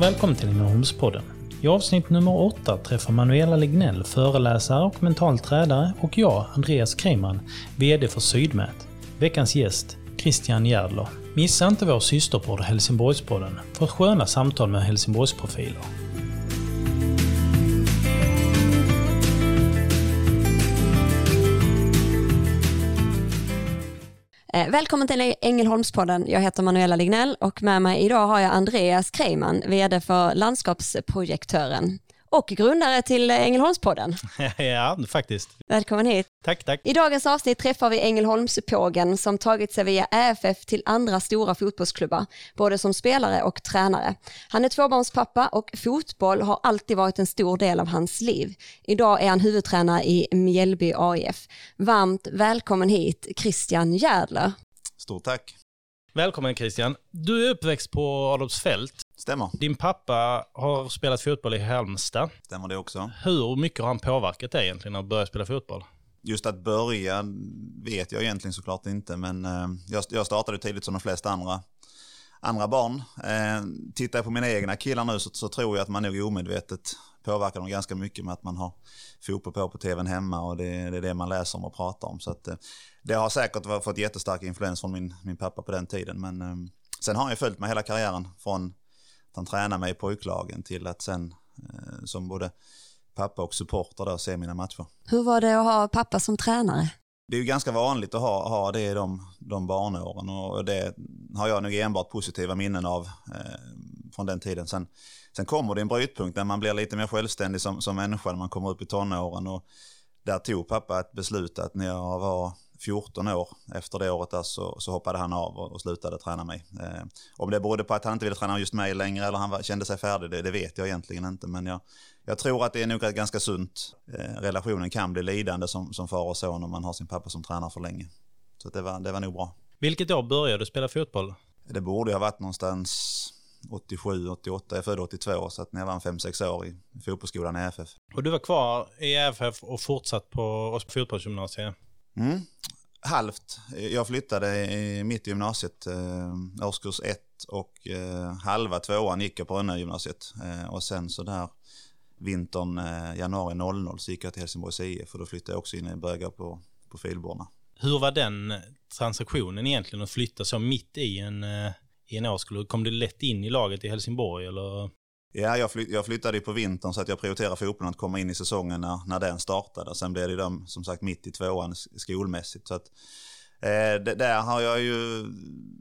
och välkommen till Ängelholmspodden. I avsnitt nummer 8 träffar Manuela Lignell, föreläsare och mental tränare och jag, Andreas Kreiman, VD för Sydmät. Veckans gäst, Christian Järdler. Missa inte vår systerpodd Helsingborgspodden för sköna samtal med Helsingborgsprofiler. Eh, välkommen till Ängelholmspodden. Jag heter Manuela Lignell och med mig idag har jag Andreas Kreiman, VD för Landskapsprojektören och grundare till Ängelholmspodden. ja, faktiskt. Välkommen hit. Tack, tack. I dagens avsnitt träffar vi Ängelholmspågen som tagit sig via ÄFF till andra stora fotbollsklubbar, både som spelare och tränare. Han är tvåbarnspappa och fotboll har alltid varit en stor del av hans liv. Idag är han huvudtränare i Mjällby AIF. Varmt välkommen hit Christian Järdler. Stort tack. Välkommen Christian. Du är uppväxt på Adolfsfält. Stämmer. Din pappa har spelat fotboll i Halmstad. Stämmer det också. Hur mycket har han påverkat dig egentligen att börja spela fotboll? Just att börja vet jag egentligen såklart inte, men eh, jag startade tidigt som de flesta andra, andra barn. Eh, tittar jag på mina egna killar nu så, så tror jag att man nog omedvetet påverkar dem ganska mycket med att man har fotboll på på tvn hemma och det, det är det man läser om och pratar om. Så att, eh, det har säkert fått jättestark influens från min, min pappa på den tiden, men sen har ju följt mig hela karriären från att han tränar mig i pojklagen till att sen eh, som både pappa och supporter då se mina matcher. Hur var det att ha pappa som tränare? Det är ju ganska vanligt att ha, ha det i de, de barnåren och det har jag nog enbart positiva minnen av eh, från den tiden. Sen, sen kommer det en brytpunkt när man blir lite mer självständig som, som människa när man kommer upp i tonåren och där tog pappa ett beslut att när jag var 14 år efter det året där så, så hoppade han av och, och slutade träna mig. Eh, om det berodde på att han inte ville träna just mig längre eller han var, kände sig färdig, det, det, vet jag egentligen inte. Men jag, jag tror att det är nog ganska sunt. Eh, relationen kan bli lidande som, som far och son om man har sin pappa som tränar för länge. Så det var, det var nog bra. Vilket år började du spela fotboll? Det borde ha varit någonstans 87, 88, jag är född 82 så att när jag var 5-6 år i fotbollsskolan i EFF. Och du var kvar i EFF och fortsatt på fotbollsgymnasiet? Mm halvt. Jag flyttade mitt i gymnasiet, eh, årskurs 1 och eh, halva tvåan gick jag på Rönne gymnasiet. Eh, och sen så där vintern eh, januari 00 så gick jag till Helsingborgs IF och då flyttade jag också in i började på, på Filborna. Hur var den eh, transaktionen egentligen att flytta så mitt i en, eh, i en årskull? Kom du lätt in i laget i Helsingborg eller? Ja, jag, fly jag flyttade ju på vintern så att jag prioriterade fotbollen att komma in i säsongen när, när den startade. Sen blev det de, som sagt mitt i tvåan skolmässigt. Så att, eh, det, där har jag ju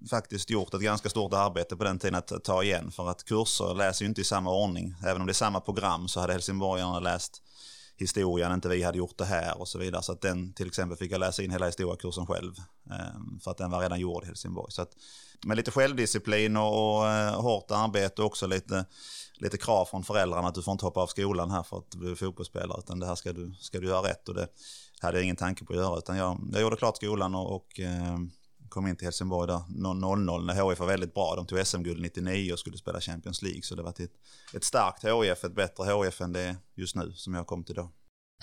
faktiskt gjort ett ganska stort arbete på den tiden att ta igen. För att kurser läser ju inte i samma ordning. Även om det är samma program så hade helsingborgarna läst historien, inte vi hade gjort det här och så vidare. Så att den till exempel fick jag läsa in hela historiekursen själv. Eh, för att den var redan gjord i Helsingborg. Så att, med lite självdisciplin och, och eh, hårt arbete och också lite lite krav från föräldrarna att du får inte hoppa av skolan här för att du blir fotbollsspelare utan det här ska du, ska du göra rätt och det hade jag ingen tanke på att göra utan jag, jag gjorde klart skolan och, och eh, kom in till Helsingborg där 00 när HIF var väldigt bra. De tog SM-guld 99 och skulle spela Champions League så det var ett, ett starkt HIF, ett bättre HIF än det just nu som jag kom till då.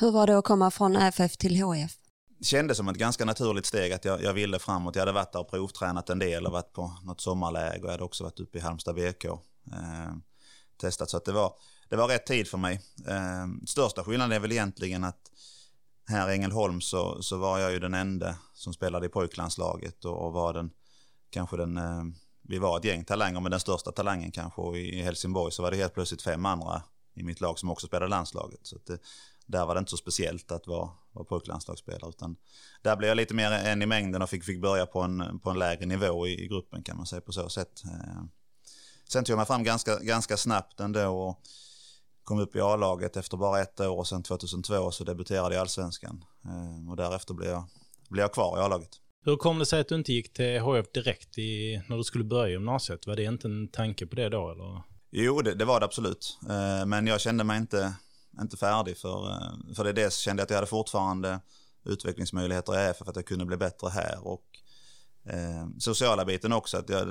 Hur var det att komma från FF till HIF? Det kändes som ett ganska naturligt steg att jag, jag ville framåt. Jag hade varit där och provtränat en del och varit på något sommarläge och jag hade också varit uppe i Halmstad BK. Eh, testat. Så att det, var, det var rätt tid för mig. Eh, största skillnaden är väl egentligen att här i Ängelholm så, så var jag ju den enda som spelade i pojklandslaget och, och var den, kanske den, eh, vi var ett gäng talanger men den största talangen kanske och i Helsingborg så var det helt plötsligt fem andra i mitt lag som också spelade landslaget. Så det, där var det inte så speciellt att vara, vara pojklandslagsspelare utan där blev jag lite mer en i mängden och fick, fick börja på en, på en lägre nivå i, i gruppen kan man säga på så sätt. Ehm, Sen tog jag mig fram ganska, ganska snabbt ändå och kom upp i A-laget efter bara ett år och sen 2002 så debuterade jag i Allsvenskan. Eh, och därefter blev jag, blev jag kvar i A-laget. Hur kom det sig att du inte gick till HF direkt i, när du skulle börja gymnasiet? Var det inte en tanke på det då eller? Jo, det, det var det absolut. Eh, men jag kände mig inte, inte färdig för, eh, för det dels kände jag att jag hade fortfarande utvecklingsmöjligheter i EF för att jag kunde bli bättre här och eh, sociala biten också. Att jag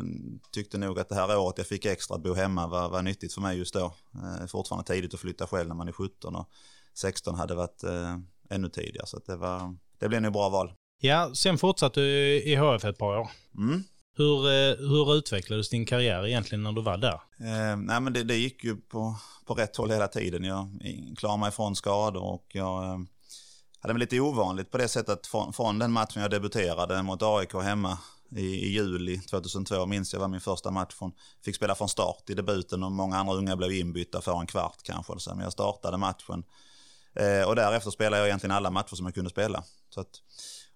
tyckte nog att det här året jag fick extra att bo hemma var, var nyttigt för mig just då. Eh, fortfarande tidigt att flytta själv när man är 17 och 16 hade varit eh, ännu tidigare. Så det, var, det blev nog bra val. Ja, sen fortsatte du i HF ett par år. Mm. Hur, eh, hur utvecklades din karriär egentligen när du var där? Eh, nej men det, det, gick ju på, på rätt håll hela tiden. Jag klarade mig från skador och jag Ja, det var lite ovanligt på det sättet från, från den matchen jag debuterade mot AIK hemma i, i, juli 2002 minns jag var min första match. Från, fick spela från start i debuten och många andra unga blev inbytta för en kvart kanske. Så, men jag startade matchen eh, och därefter spelade jag egentligen alla matcher som jag kunde spela. Så att,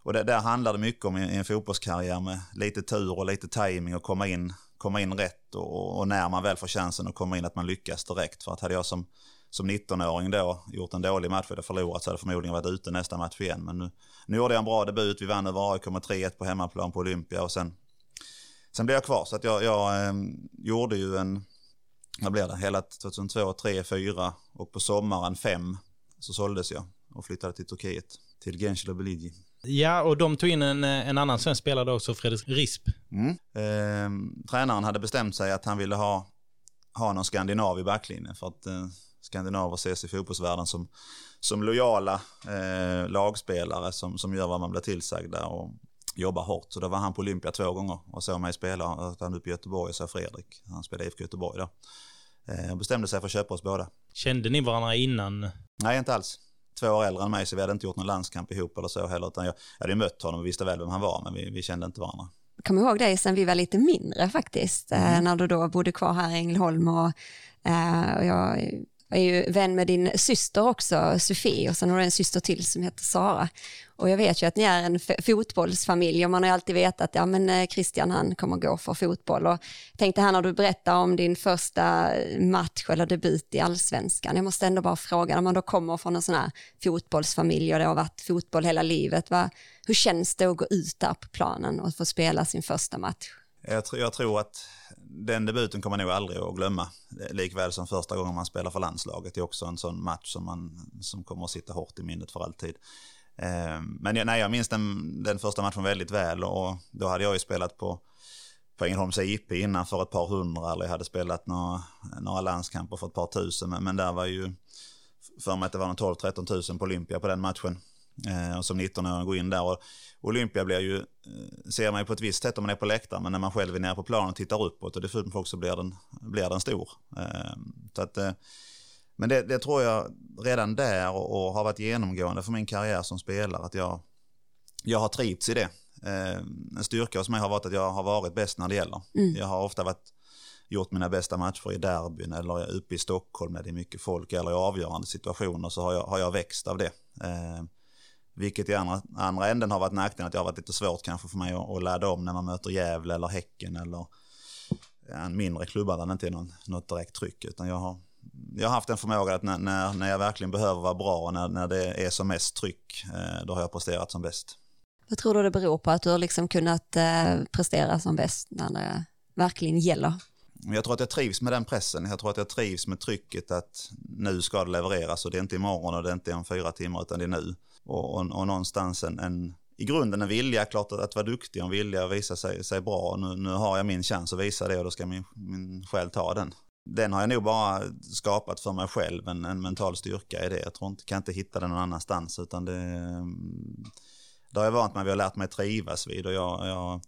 och det, där handlar det mycket om i, i en fotbollskarriär med lite tur och lite timing och komma in, komma in rätt och, och, när man väl får chansen att komma in att man lyckas direkt. För att hade jag som, som 19-åring då gjort en dålig match och förlorat så hade förmodligen varit ute nästa match igen. Men nu, nu gjorde jag en bra debut, vi vann över AIK med 3-1 på hemmaplan på Olympia och sen, sen blev jag kvar. Så att jag, jag eh, gjorde ju en, vad blev det, hela 2002, 3, 4 och på sommaren 5 så såldes jag och flyttade till Turkiet, till Gensel Beligi. Ja, och de tog in en, en annan svensk spelare också, Fredrik Risp. Mm. Eh, tränaren hade bestämt sig att han ville ha, ha någon skandinav i backlinjen för att eh, skandinaver ses i fotbollsvärlden som, som lojala eh, lagspelare som, som gör vad man blir tillsagda och jobbar hårt. Så då var han på Olympia två gånger och såg mig spela. Han upp i Göteborg och så Fredrik. Han spelade IFK Göteborg då. Eh, bestämde sig för att köpa oss båda. Kände ni varandra innan? Nej, inte alls två år äldre än mig så vi hade inte gjort någon landskamp ihop eller så heller. Utan jag, jag hade mött honom och visste väl vem han var men vi, vi kände inte varandra. Jag kommer ihåg dig sen vi var lite mindre faktiskt, eh, mm. när du då bodde kvar här i Ängelholm och, eh, och jag är ju vän med din syster också, Sofie, och sen har du en syster till som heter Sara. Och jag vet ju att ni är en fotbollsfamilj och man har alltid vetat att ja, men eh, Christian han kommer gå för fotboll. Och tänkte här när du berättar om din första match eller debut i allsvenskan, jag måste ändå bara fråga, när man då kommer från en sån här fotbollsfamilj och det har varit fotboll hela livet, va, hur känns det att gå ut där på planen och få spela sin första match? Jag, tror, jag tror att den debuten kommer man nog aldrig att glömma. Likväl som första gången man spelar för landslaget. Det är också en sån match som, man, som kommer att sitta hårt i minnet för alltid. Ehm, men jag, nej, jag minns den, den första matchen väldigt väl och då hade jag ju spelat på, på Ängelholms IP innan för ett par hundra eller jag hade spelat några, några landskamper för ett par tusen. Men, men där var ju för mig att det var 12-13 tusen på Olympia på den matchen. Ehm, och som 19-åring gå in där. Och Olympia blir ju, eh, ser man ju på ett visst sätt om man är på läktaren, men när man själv är nere på planen och tittar uppåt och det fullt med folk så blir den, blir den stor. Ehm, så att, eh, men det, det, tror jag redan där och, och, har varit genomgående för min karriär som spelare, att jag, jag har trivts i det. Ehm, en styrka hos mig har varit att jag har varit bäst när det gäller. Mm. Jag har ofta varit, gjort mina bästa matcher i derbyn eller uppe i Stockholm när det är mycket folk eller i avgörande situationer så har jag, har jag växt av det. Vilket i andra, andra änden har varit nackdelen att det har varit lite svårt kanske för mig att, att ladda om när man möter Gävle eller Häcken eller en mindre klubbar där det inte är någon, något direkt tryck. Utan jag har, jag har haft en förmåga att när, när, när jag verkligen behöver vara bra och när, när det är som mest tryck, eh, då har jag presterat som bäst. Vad tror du det beror på att du har liksom kunnat eh, prestera som bäst när det verkligen gäller? Jag tror att jag trivs med den pressen. Jag tror att jag trivs med trycket att nu ska det levereras och det är inte imorgon och det är inte om fyra timmar utan det är nu och, och, och någonstans en, en, i grunden en vilja, klart att, att vara duktig och en vilja att visa sig, sig bra. Nu, nu har jag min chans att visa det och då ska min, min själ ta den. Den har jag nog bara skapat för mig själv, en, en mental styrka i det. Jag tror inte, kan inte hitta den någon annanstans utan det, det har jag vant mig vid och lärt mig trivas vid och jag, jag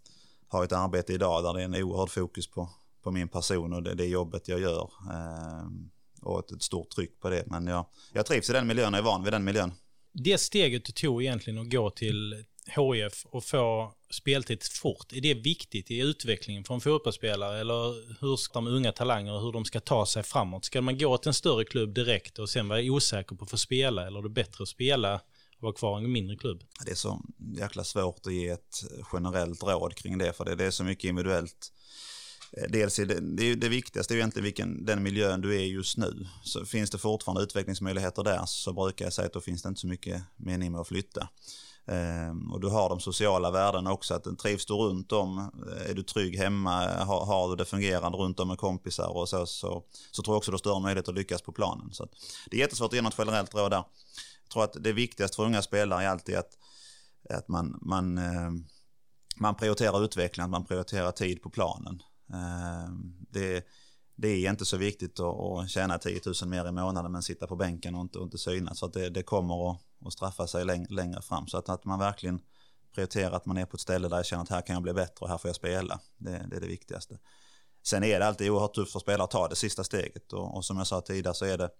har ett arbete idag där det är en oerhörd fokus på, på min person och det, det jobbet jag gör. Eh, och ett, ett, stort tryck på det. Men jag, jag trivs i den miljön och är van vid den miljön det steget du tog egentligen att gå till HIF och få speltid fort, är det viktigt i utvecklingen för en fotbollsspelare? Eller hur ska de unga talanger, hur de ska ta sig framåt? Ska man gå till en större klubb direkt och sen vara osäker på att få spela? Eller är det bättre att spela och vara kvar i en mindre klubb? Det är så jäkla svårt att ge ett generellt råd kring det, för det är så mycket individuellt Eh, dels är det, det, det viktigaste är egentligen vilken, den miljön du är just nu. Så finns det fortfarande utvecklingsmöjligheter där så brukar jag säga att då finns det inte så mycket mening med att flytta. Ehm, och du har de sociala värdena också, att trivs du runt om, eh, är du trygg hemma, har, har du det fungerande runt om med kompisar och så, så, så tror jag också du har större möjlighet att lyckas på planen. Så det är jättesvårt att ge något generellt råd där. Jag tror att det viktigaste för unga spelare är alltid att, att man, man, eh, man prioriterar utveckling, att man prioriterar tid på planen. Ehm, det, det är inte så viktigt att, tjäna 10 000 mer i månaden men sitta på bänken och inte, och inte synas. Så att det, det kommer att, att straffa sig längre fram. Så att, att man verkligen prioriterar att man är på ett ställe där jag känner att här kan jag bli bättre och här får jag spela. Det, det är det viktigaste. Sen är det alltid oerhört tufft för spelare att ta det sista steget och, och som jag sa tidigare så är det,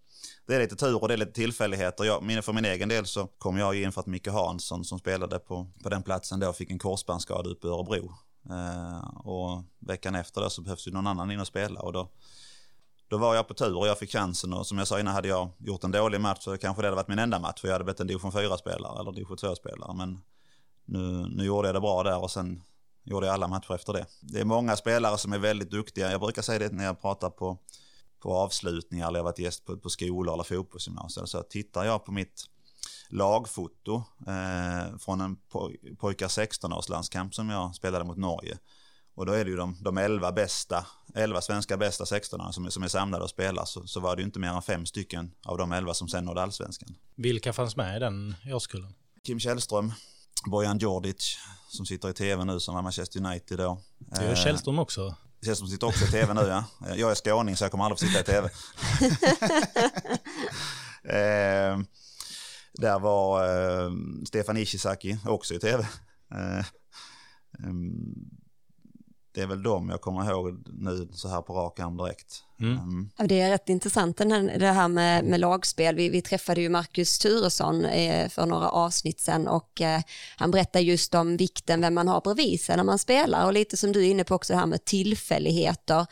det är lite tur och det är lite tillfälligheter. Jag, för min egen del så kom jag in för att Micke Hansson som spelade på, på den platsen då fick en korsbandsskada uppe i Örebro. Eh, och veckan efter det så behövs ju någon annan in och spela och då, då var jag på tur och jag fick chansen och som jag sa innan hade jag gjort en dålig match så kanske det hade varit min enda match för jag hade blivit en division 4-spelare eller division 2-spelare men nu, nu gjorde jag det bra där och sen gjorde jag alla matcher efter det. Det är många spelare som är väldigt duktiga. Jag brukar säga det när jag pratar på, på avslutningar eller jag har varit gäst på, på skolor eller fotbollsgymnasier. Så tittar jag på mitt lagfoto eh, från en poj pojkar 16-års landskamp som jag spelade mot Norge. Och då är det ju de, de 11 bästa, 11 svenska bästa 16 som, som är samlade och spelar. Så, så var det ju inte mer än fem stycken av de 11 som sen nådde allsvenskan. Vilka fanns med i den årskullen? Kim Källström, Bojan Djordjic som sitter i tv nu som var Manchester United då. Det gör Källström också. Källström sitter också i tv nu ja. Jag är skåning så jag kommer aldrig få sitta i tv. där var eh, Stefan Ishizaki också i tv. Eh, ehm, det är väl de jag kommer ihåg nu så här på rak arm direkt. Mm. Mm. Det är rätt intressant det här med, med lagspel. Vi, vi träffade ju Marcus Turesson eh, för några avsnitt sedan och eh, han berättar just om vikten vem man har bredvid sig när man spelar och lite som du är inne på också det här med tillfälligheter.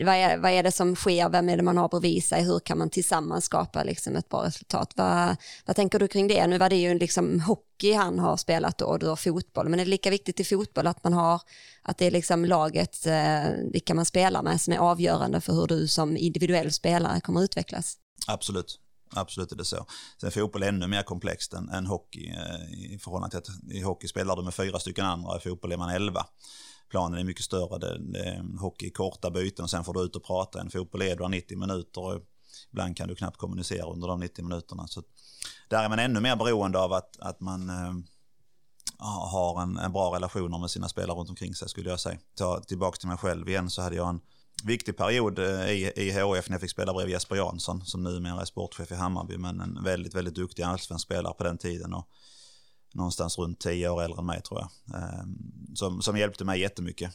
Vad är, vad är det som sker? Vem är det man har bredvid sig? Hur kan man tillsammans skapa liksom ett bra resultat? Vad, vad tänker du kring det? Nu var det ju liksom hockey han har spelat och du har fotboll, men är det lika viktigt i fotboll att man har att det är liksom laget, eh, vilka man spelar med som är avgörande för hur du som individuell spelare kommer utvecklas. Absolut. Absolut är det så. Sen fotboll är ännu mer komplext än, än hockey eh, i förhållande till att i hockey spelar du med fyra stycken andra, i fotboll är man elva. Planen är mycket större, det, det, hockey är korta byten och sen får du ut och prata. En fotboll är du 90 minuter och ibland kan du knappt kommunicera under de 90 minuterna. Så där är man ännu mer beroende av att, att man äh, har en, en bra relation med sina spelare runt omkring sig skulle jag säga. Ta tillbaka till mig själv igen så hade jag en viktig period eh, i, i HF när jag fick spela bredvid Jesper Jansson som numera är sportchef i Hammarby men en väldigt, väldigt duktig allsvensk spelare på den tiden och någonstans runt tio år äldre än mig tror jag. Ehm, som, som hjälpte mig jättemycket.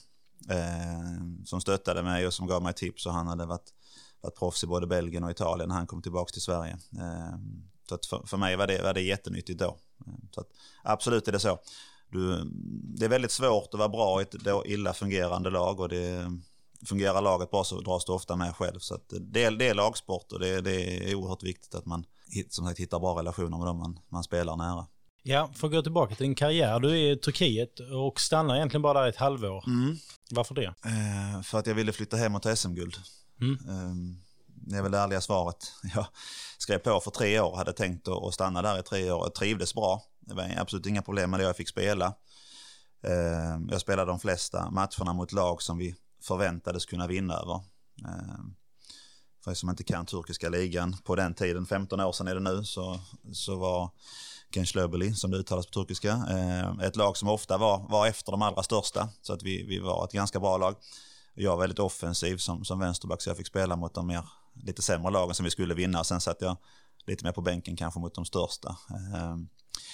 Ehm, som stöttade mig och som gav mig tips och han hade varit, varit proffs i både Belgien och Italien när han kom tillbaka till Sverige. Ehm, så att för, för mig var det, var det jättenyttigt då. Så att, absolut är det så. Du, det är väldigt svårt att vara bra i ett illa fungerande lag och det fungerar laget bra så dras du ofta med själv. Så det, är, det är lagsport och det, det, är oerhört viktigt att man som sagt, hittar bra relationer med dem man, man spelar nära. Ja, för att gå tillbaka till din karriär. Du är i Turkiet och stannar egentligen bara där ett halvår. Mm. Varför det? Eh, för att jag ville flytta hem och ta SM-guld. Mm. Eh, det är väl det ärliga svaret. Jag skrev på för tre år, hade tänkt att stanna där i tre år. Jag trivdes bra. Det var absolut inga problem med det. Jag fick spela. Eh, jag spelade de flesta matcherna mot lag som vi förväntades kunna vinna över. Eh, för er som inte kan turkiska ligan, på den tiden, 15 år sedan är det nu, så, så var Gençlerbeli, som det uttalas på turkiska, eh, ett lag som ofta var, var efter de allra största. Så att vi, vi var ett ganska bra lag. Jag var väldigt offensiv som, som vänsterback så jag fick spela mot de mer, lite sämre lagen som vi skulle vinna. Sen satt jag lite mer på bänken kanske mot de största. Eh,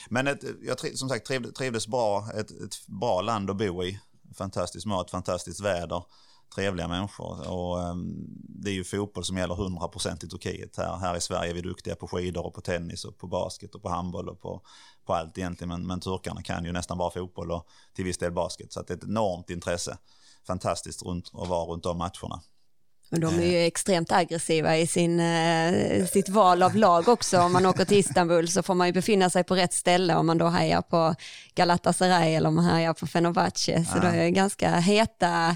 men ett, jag som sagt trivdes bra, ett, ett bra land att bo i fantastisk mat, fantastiskt väder, trevliga människor. Och, ehm, det är ju fotboll som gäller 100% i Turkiet. Här, här i Sverige är vi duktiga på skidor och på tennis och på basket och på handboll och på, på allt egentligen. Men, men turkarna kan ju nästan bara fotboll och till viss del basket. Så det är ett enormt intresse. Fantastiskt runt, att vara runt de matcherna. Men de är ju extremt aggressiva i sin, eh, sitt val av lag också. Om man åker till Istanbul så får man ju befinna sig på rätt ställe om man då hejar på Galatasaray eller om man hejar på Fenerbahce. Så ja. det är ganska heta,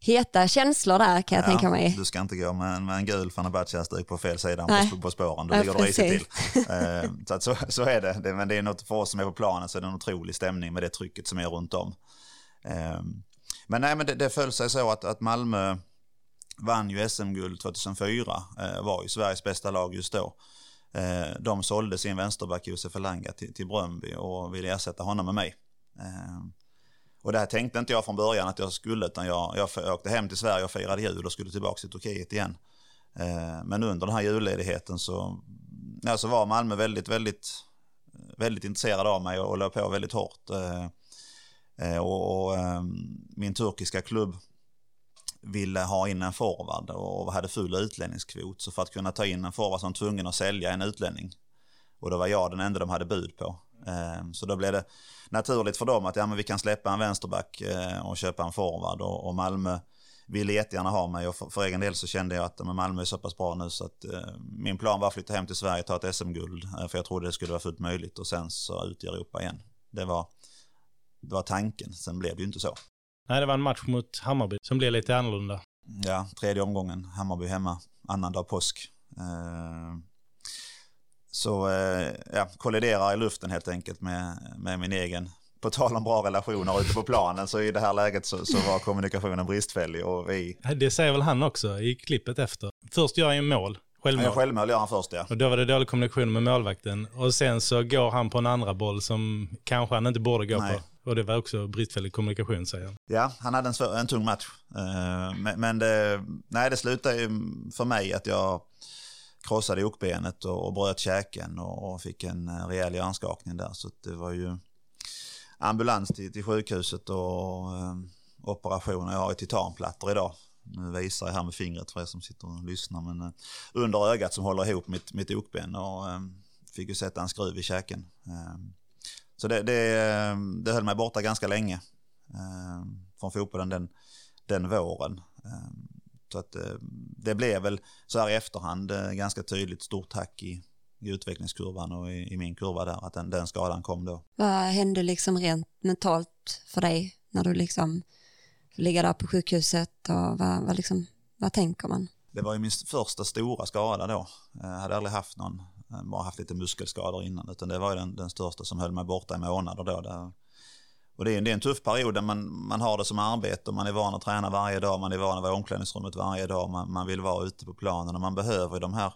heta känslor där kan jag ja, tänka mig. Du ska inte gå med, med en gul Fenerbahce-halsduk på fel sida på, på spåren, då ligger du risigt till. Eh, så, så, så, är det. det, men det är något för oss som är på planen så är det en otrolig stämning med det trycket som är runt om. Ehm, men nej, men det, det föll sig så att, att Malmö vann ju SM-guld 2004, eh, var ju Sveriges bästa lag just då. Eh, de sålde sin vänsterback Josef Elanga till, till Bröndby och ville ersätta honom med mig. Eh, och det här tänkte inte jag från början att jag skulle, utan jag, jag åkte hem till Sverige och firade jul och skulle tillbaka till Turkiet igen. Eh, men under den här julledigheten så, ja, så var Malmö väldigt, väldigt, väldigt intresserade av mig och, och låg på väldigt hårt. Eh, eh och, och ehm, min turkiska klubb ville ha in en forward och hade full utlänningskvot. Så för att kunna ta in en forward så var de tvungen att sälja en utlänning. Och då var jag den enda de hade bud på. Ehm, så då blev det naturligt för dem att ja, men vi kan släppa en vänsterback eh, och köpa en forward. Och Malmö ville jättegärna ha mig och för, egen del så kände jag att Malmö är så pass bra nu så att eh, min plan var att flytta hem till Sverige och ta ett SM-guld. Eh, för jag trodde det skulle vara fullt möjligt och sen så ut i Europa igen. Det var, det var tanken, sen blev det ju inte så. Nej, det var en match mot Hammarby som blev lite annorlunda. Ja, tredje omgången, Hammarby hemma, annandag påsk. Eh, så eh, ja, kolliderar i luften helt enkelt med, med min egen på tal om bra relationer ute på planen så i det här läget så, så var kommunikationen bristfällig och vi... Det säger väl han också i klippet efter. Först gör ju mål, självmål. Ja, självmål gör han först ja. Och då var det dålig kommunikation med målvakten och sen så går han på en andra boll som kanske han inte borde gå Nej. på. Och det var också bristfällig kommunikation säger han. Ja, han hade en, svår, en tung match. Uh, men, men det, nej, det slutade ju för mig att jag krossade okbenet och, och bröt käken och, och fick en eh, rejäl hjärnskakning där. Så det var ju ambulans till, till sjukhuset och eh, operationer. Jag har ju titanplattor idag. Nu visar jag här med fingret för er som sitter och lyssnar. Men eh, under ögat som håller ihop mitt, mitt okben och eh, fick ju sätta en skruv i käken. Eh, så det, det, eh, det höll mig borta ganska länge eh, från fotbollen den, den våren. Eh, så att det blev väl så här i efterhand ganska tydligt stort tack i, i utvecklingskurvan och i, i, min kurva där, att den, den skadan kom då. Vad hände liksom rent mentalt för dig när du liksom ligger där på sjukhuset och vad, vad, liksom, vad tänker man? Det var ju min första stora skada då. Jag hade aldrig haft någon, Eh, bara haft lite muskelskador innan, utan det var ju den, den största som höll mig borta i månader då. Där. Och det är, det är en tuff period där man, man har det som arbete och man är van att träna varje dag, man är van att vara i omklädningsrummet varje dag, man, man vill vara ute på planen och man behöver de här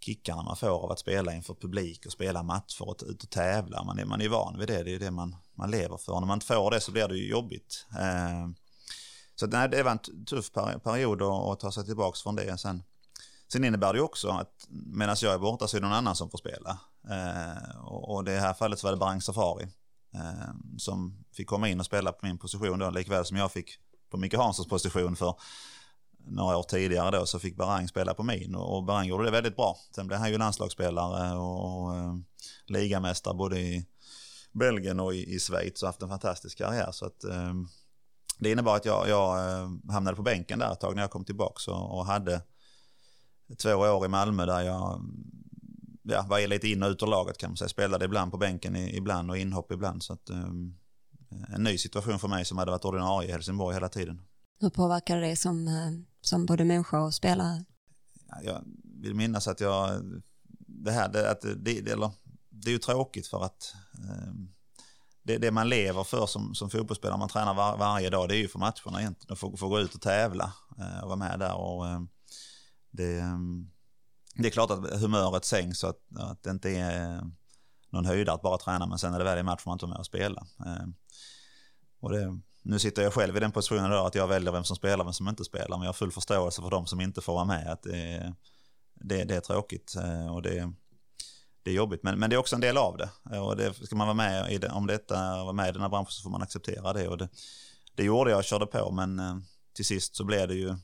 kickarna man får av att spela inför publik och spela matcher och ut och tävla. Man är, man är van vid det, det är det man, man lever för. Och när man inte får det så blir det ju jobbigt. Eh, så nej, det var en tuff period att ta sig tillbaka från det. Sen, sen innebär det också att medan jag är borta så är det någon annan som får spela. Eh, och, och i det här fallet så var det Barang Safari eh, som fick komma in och spela på min position då, likväl som jag fick på Micke Hanssons position för några år tidigare då så fick Barang spela på min och Barang gjorde det väldigt bra. Sen blev han ju landslagsspelare och, och eh, ligamästare både i Belgien och i, i Schweiz och haft en fantastisk karriär. Så att, eh, det innebar att jag, jag eh, hamnade på bänken där ett tag när jag kom tillbaka och, och hade två år i Malmö där jag ja, var lite in och ut ur laget kan man säga. Spelade ibland på bänken ibland och inhopp ibland. Så att, um, en ny situation för mig som hade varit ordinarie i Helsingborg hela tiden. Hur påverkade det som som både människa och spelare? Jag vill minnas att jag, det här, det, att det, det, eller, det är ju tråkigt för att eh, det, det man lever för som, som fotbollsspelare, man tränar var, varje dag, det är ju för matcherna egentligen, att få, få gå ut och tävla eh, och vara med där. Och, eh, det, ehm, det är klart att humöret sänks så att, att det inte är någon höjdare att bara träna, men sen är det väl i match får man inte vara med och spela. Ehm, och det, nu sitter jag själv i den positionen då att jag väljer vem som spelar och vem som inte spelar. Men jag har full förståelse för de som inte får vara med. Att det, det, det är tråkigt eh, och det, det är jobbigt. Men, men det är också en del av det. Och det, ska man vara med i det, om detta vara med i den här branschen så får man acceptera det. Och det, det gjorde jag och körde på men eh, till sist så blev det ju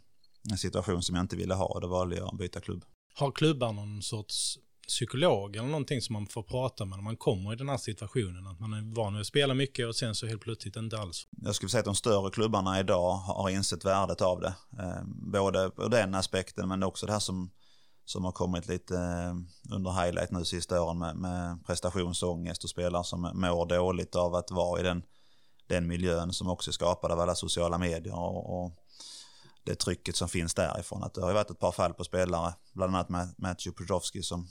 en situation som jag inte ville ha och då valde jag att byta klubb. Har klubbar någon sorts psykolog eller någonting som man får prata med när man kommer i den här situationen. Att man är van vid att spela mycket och sen så helt plötsligt inte alls. Jag skulle säga att de större klubbarna idag har insett värdet av det. Eh, både ur den aspekten men också det här som, som har kommit lite eh, under highlight nu sista åren med, med prestationsångest och spelare som mår dåligt av att vara i den, den miljön som också är skapad av alla sociala medier och, och det trycket som finns därifrån. Att det har ju varit ett par fall på spelare, bland annat med Matthew Prodowski som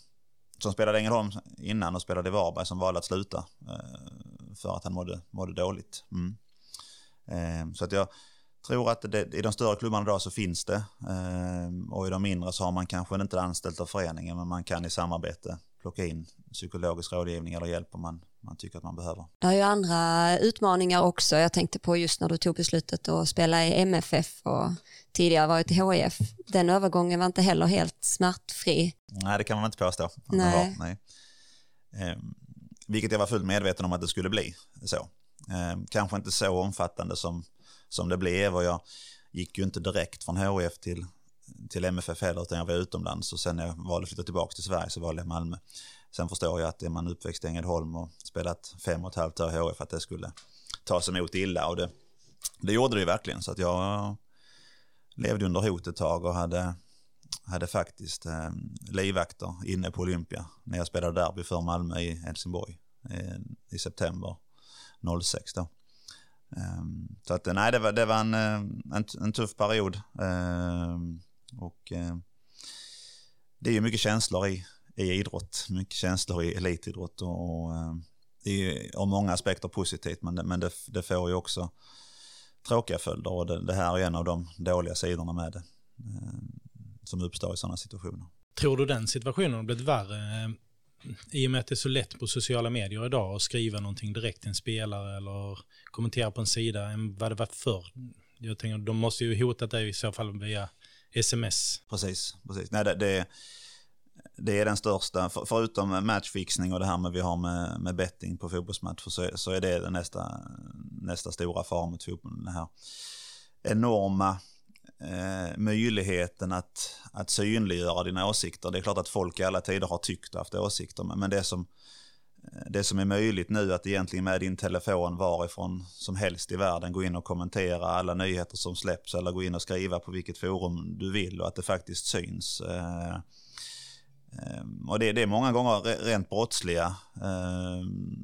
som spelade Ängelholm innan och spelade i Varberg som valde att sluta eh, för att han mådde, mådde dåligt. Mm. Eh, så att jag tror att det, i de större klubbarna idag så finns det eh, och i de mindre så har man kanske inte anställt av föreningen men man kan i samarbete plocka in psykologisk rådgivning eller hjälp om man, man tycker att man behöver. Det är ju andra utmaningar också. Jag tänkte på just när du tog beslutet att spela i MFF och tidigare varit i HIF. Den övergången var inte heller helt smärtfri. Nej, det kan man inte påstå. Nej. Var, nej. Eh, vilket jag var fullt medveten om att det skulle bli så. Eh, kanske inte så omfattande som, som det blev och jag gick ju inte direkt från HF till, till MFF heller utan jag var utomlands och sen när jag valde att flytta tillbaka till Sverige så valde jag Malmö. Sen förstår jag att är man uppväxt i Ängelholm och spelat fem och ett halvt år i HF att det skulle tas emot illa och det, det gjorde det ju verkligen så att jag levde under hot ett tag och hade, hade faktiskt eh, livvakter inne på Olympia när jag spelade derby för Malmö i Helsingborg eh, i september 06 då. Um, så att nej, det var, det var en, eh, en, en tuff period. Um, och um, det är ju mycket känslor i, i idrott, mycket känslor i elitidrott och, och det är av många aspekter positivt men det, men det, det får ju också tråkiga följder och det, det, här är en av de dåliga sidorna med det som uppstår i sådana situationer. Tror du den situationen har blivit värre i och med att det är så lätt på sociala medier idag att skriva någonting direkt till en spelare eller kommentera på en sida än vad det var förr. Jag tänker, de måste ju hotat dig i så fall via sms. Precis, precis. Nej, det, det, det är den största, för, förutom matchfixning och det här med vi har med, med betting på fotbollsmatcher så, så är det nästa, nästa stora fara mot fotbollen. Den här enorma eh, möjligheten att, att synliggöra dina åsikter. Det är klart att folk i alla tider har tyckt och haft åsikter, men det som, eh, det som är möjligt nu att egentligen med din telefon varifrån som helst i världen gå in och kommentera alla nyheter som släpps eller gå in och skriva på vilket forum du vill och att det faktiskt syns. Eh, Eh, och det, det är många gånger rent brottsliga ehm,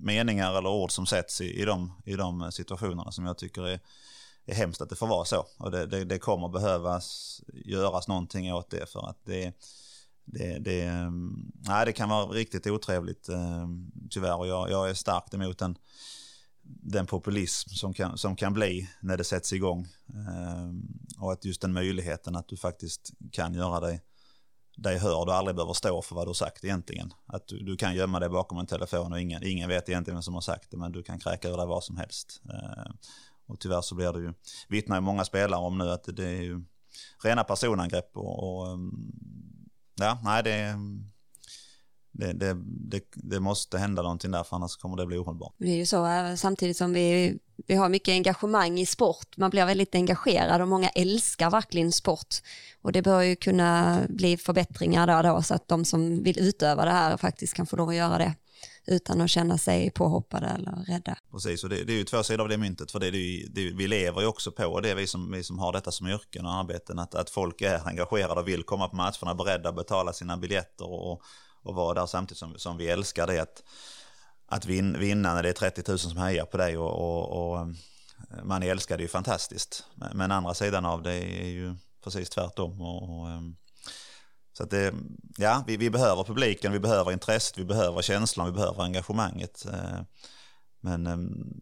meningar eller ord som sätts i, i, de, i de situationerna som jag tycker är är hemskt att det får vara så. Och det, det, det kommer behövas göras någonting åt det för att det, det, det, ehm, nej, det kan vara riktigt otrevligt ehm, tyvärr. Och jag, jag är starkt emot den, den populism som kan, som kan bli när det sätts igång. Och att just den möjligheten att du faktiskt kan göra dig, dig hörd och aldrig behöver stå för vad du har sagt egentligen. Att du, du kan gömma dig bakom en telefon och ingen, ingen vet egentligen vem som har sagt det men du kan kräka ur dig vad som helst. Eh, och tyvärr så blir det ju, vittnar ju många spelare om nu att det är ju rena personangrepp och, och ehm, ja, nej det, det, det, det, det, måste hända någonting där för annars kommer det bli ohållbart. Det är ju så eh, samtidigt som vi, vi har mycket engagemang i sport, man blir väldigt engagerad och många älskar verkligen sport och det bör ju kunna bli förbättringar där då så att de som vill utöva det här faktiskt kan få lov att göra det utan att känna sig påhoppade eller rädda. Precis, och det, det är ju två sidor av det myntet, för det, det, det, vi lever ju också på det, vi som, vi som har detta som yrken och arbeten, att, att folk är engagerade och vill komma på matcherna, beredda att betala sina biljetter och, och vara där samtidigt som, som vi älskar det att, att vin, vinna när det är 30 000 som hejar på dig och, och, och eh, man älskar det ju fantastiskt. Men, men andra sidan av det är ju precis tvärtom. Och, och, ehm, så att det, ja, vi, vi behöver publiken, vi behöver intresset, vi behöver känslan, vi behöver engagemanget. Eh, men ehm,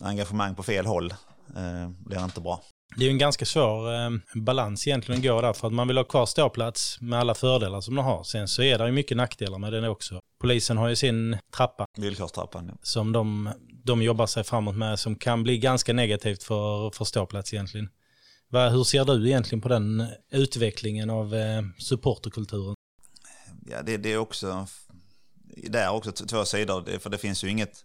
engagemang på fel håll eh, blir inte bra. Det är en ganska svår eh, balans egentligen att gå där för att man vill ha kvar ståplats med alla fördelar som de har. Sen så är det ju mycket nackdelar med den också. Polisen har ju sin trappa. Villkorstrappan. Ja. Som de, de jobbar sig framåt med som kan bli ganska negativt för, för ståplats egentligen. Hur ser du egentligen på den utvecklingen av eh, supporterkulturen? Ja, det, det är också, det är också två sidor, för det finns ju inget,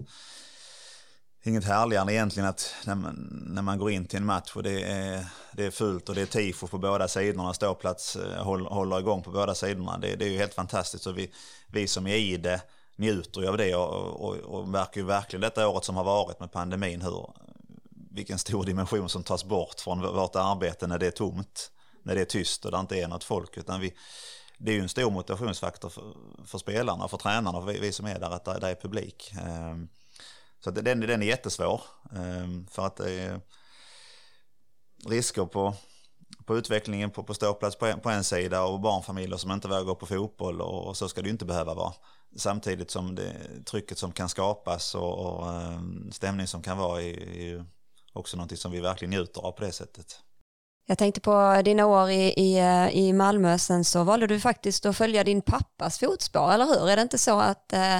inget härligare egentligen att när man, när man går in till en match och det är, det är fullt och det är tifo på båda sidorna, ståplats eh, håller, håller igång på båda sidorna. Det, det är ju helt fantastiskt och vi, vi som är i det njuter ju av det och, och, och märker ju verkligen detta året som har varit med pandemin hur, vilken stor dimension som tas bort från vårt arbete när det är tomt, när det är tyst och det inte är något folk. Utan vi, det är ju en stor motivationsfaktor för, för spelarna, för tränarna, för vi, vi som är där, att det är publik. Ehm, så så den, den är jättesvår, ehm, för att det är risker på, på utvecklingen på, på ståplats på en, på en sida och barnfamiljer som inte vågar gå på fotboll och, och så ska det ju inte behöva vara. Samtidigt som det trycket som kan skapas och, och ehm, stämning som kan vara är, är också någonting som vi verkligen njuter av på det sättet. Jag tänkte på dina år i, i, eh, i Malmö, sen så valde du faktiskt att följa din pappas fotspår, eller hur? Är det inte så att eh,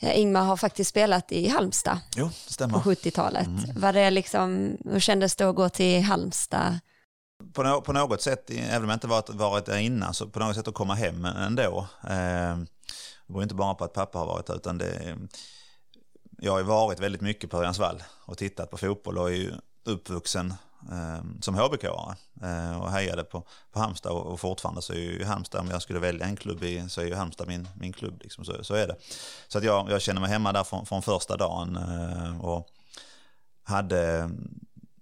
Ingmar har faktiskt spelat i Halmstad jo, på 70-talet? Mm. Var det liksom, hur kändes det att gå till Halmstad? På, no på något sätt, även om jag inte varit, varit där innan, så på något sätt att komma hem ändå. Eh, det var inte bara på att pappa har varit där, utan det jag har ju varit väldigt mycket på Örjansvall och tittat på fotboll och är ju uppvuxen eh, Ehm, som HBK-are eh, och hejade på, på Halmstad och, och fortfarande så är ju Halmstad, om jag skulle välja en klubb i, så är ju Halmstad min, min klubb. Liksom, så, så är det. Så att jag, jag känner mig hemma där från, från första dagen eh, och hade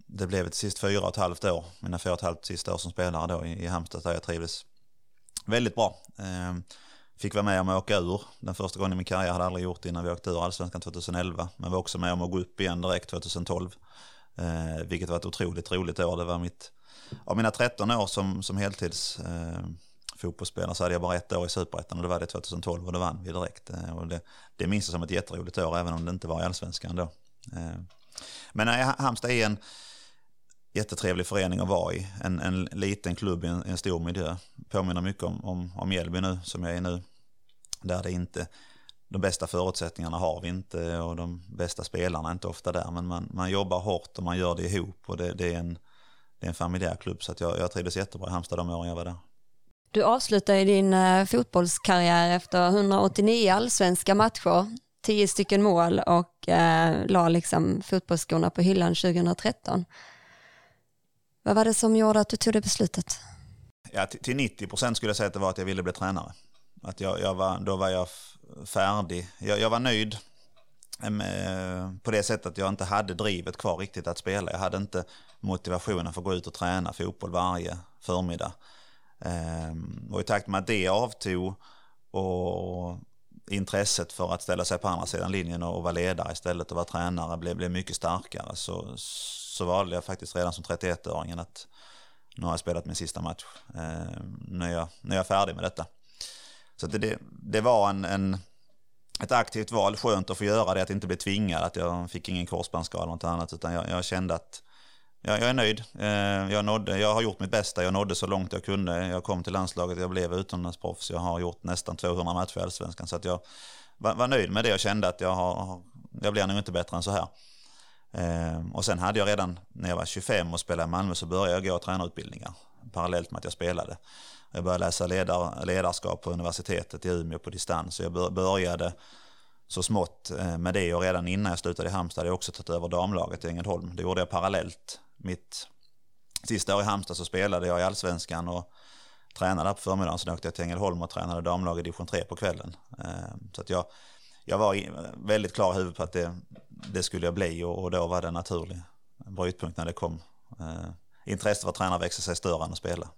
det blev ett sist fyra och ett halvt år, mina fyra och ett halvt sista år som spelare då i, i Halmstad där jag trivdes väldigt bra. Eh, fick vara med om att åka ur. Den första gången i min karriär hade aldrig gjort det innan vi åkte ur Allsvenskan 2011. Men var också med om att gå upp igen direkt 2012. Eh, vilket var ett otroligt roligt år. Det var mitt, av mina 13 år som, som heltids eh, fotbollsspelare så hade jag bara ett år i Superettan och det var det 2012 och då vann vi direkt. Eh, och det, det minns jag som ett jätteroligt år även om det inte var i Allsvenskan då. Eh, men nej, Halmstad är en jättetrevlig förening att vara i. En, en liten klubb i en, en, stor miljö. Påminner mycket om, om, om Mjällby nu, som jag är nu. Där det inte, de bästa förutsättningarna har vi inte och de bästa spelarna är inte ofta där. Men man, man jobbar hårt och man gör det ihop och det, det är, en, det är en familjär klubb. Så jag, jag trivdes jättebra i Halmstad de åren jag var där. Du avslutade din uh, fotbollskarriär efter 189 allsvenska matcher, 10 stycken mål och uh, la liksom fotbollsskorna på hyllan 2013. Vad var det som gjorde att du tog det beslutet? Ja, till 90 procent skulle jag säga att det var att jag ville bli tränare. Att jag, jag var, då var jag färdig. Jag, jag var nöjd med, eh, på det sättet att jag inte hade drivet kvar riktigt att spela. Jag hade inte motivationen för att gå ut och träna fotboll varje förmiddag. Ehm, och i takt med att det avtog och intresset för att ställa sig på andra sidan linjen och vara ledare istället och vara tränare blev, blev mycket starkare så, så valde jag faktiskt redan som 31-åringen att nu har jag spelat min sista match. Ehm, nu, är jag, nu är jag färdig med detta. Så det, det, det var en, en, ett aktivt val, skönt att få göra det, att inte bli tvingad, att jag fick ingen korsbandsskada eller något annat, utan jag, jag kände att jag, jag är nöjd. Eh, jag, nådde, jag har gjort mitt bästa, jag nådde så långt jag kunde. Jag kom till landslaget, jag blev utomlandsproffs, jag har gjort nästan 200 matcher i Allsvenskan, så att jag var, var nöjd med det och kände att jag, har, jag blir nog inte bättre än så här. Ehm, och sen hade jag redan när jag var 25 och spelade i Malmö så började jag gå tränarutbildningar parallellt med att jag spelade. Jag började läsa ledar, ledarskap på universitetet i Umeå på distans. Jag började så smått eh, med det och redan innan jag slutade i Halmstad hade jag också tagit över damlaget i Ängelholm. Det gjorde jag parallellt. Mitt sista år i Halmstad så spelade jag i Allsvenskan och tränade på förmiddagen. Sen åkte jag till Ängelholm och tränade damlaget i division 3 på kvällen. Eh, så att jag, jag var väldigt klar i huvudet på att det, det skulle jag bli och, och då var det en naturlig brytpunkt när det kom. Eh, Intresset för att träna växer sig större än att spela.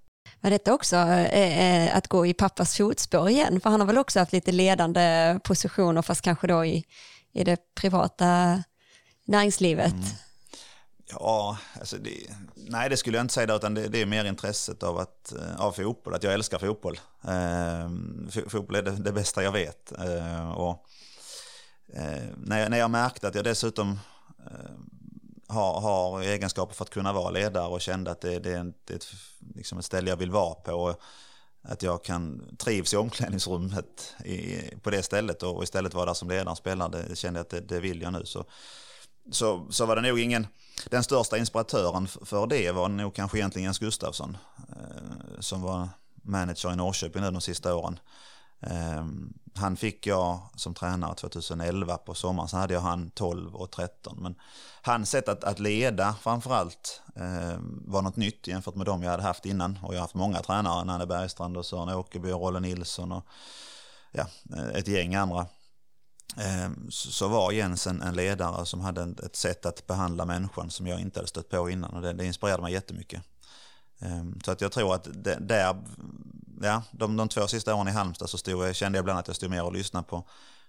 Var detta också eh, eh, att gå i pappas fotspår igen? För han har väl också haft lite ledande positioner fast kanske då i, i det privata näringslivet? Mm. Ja, alltså det, nej det skulle jag inte säga, utan det, det, är mer intresset av, att, eh, av fotboll, att jag älskar fotboll. Eh, fotboll är det, det, bästa jag vet. Eh, och Eh, när, jag, när jag märkte att jag dessutom eh, har, har egenskaper för att kunna vara ledare och kände att det, det är, ett, ett, liksom ett ställe jag vill vara på. Och att jag kan trivs i omklädningsrummet i, på det stället och istället vara där som ledare och spelare. Det kände jag att det, det vill jag nu. Så, så, så var det nog ingen... Den största inspiratören för det var nog kanske egentligen Jens Gustafsson. Eh, som var manager i Norrköping nu de sista åren. Ehm, han fick jag som tränare 2011 på sommaren, sen hade jag han 12 och 13. Men hans sätt att, att leda framförallt eh, var något nytt jämfört med de jag hade haft innan. Och jag har haft många tränare, Nanne Bergstrand och Sören Åkerby och Rolle Nilsson och ja, eh, ett gäng andra. Eh, så var Jens en, en, ledare som hade ett sätt att behandla människan som jag inte hade stött på innan och det, det inspirerade mig jättemycket. Ehm, så att jag tror att det, där ja, de, de två sista åren i Halmstad så stod jag, kände jag ibland att jag stod mer och lyssnade på,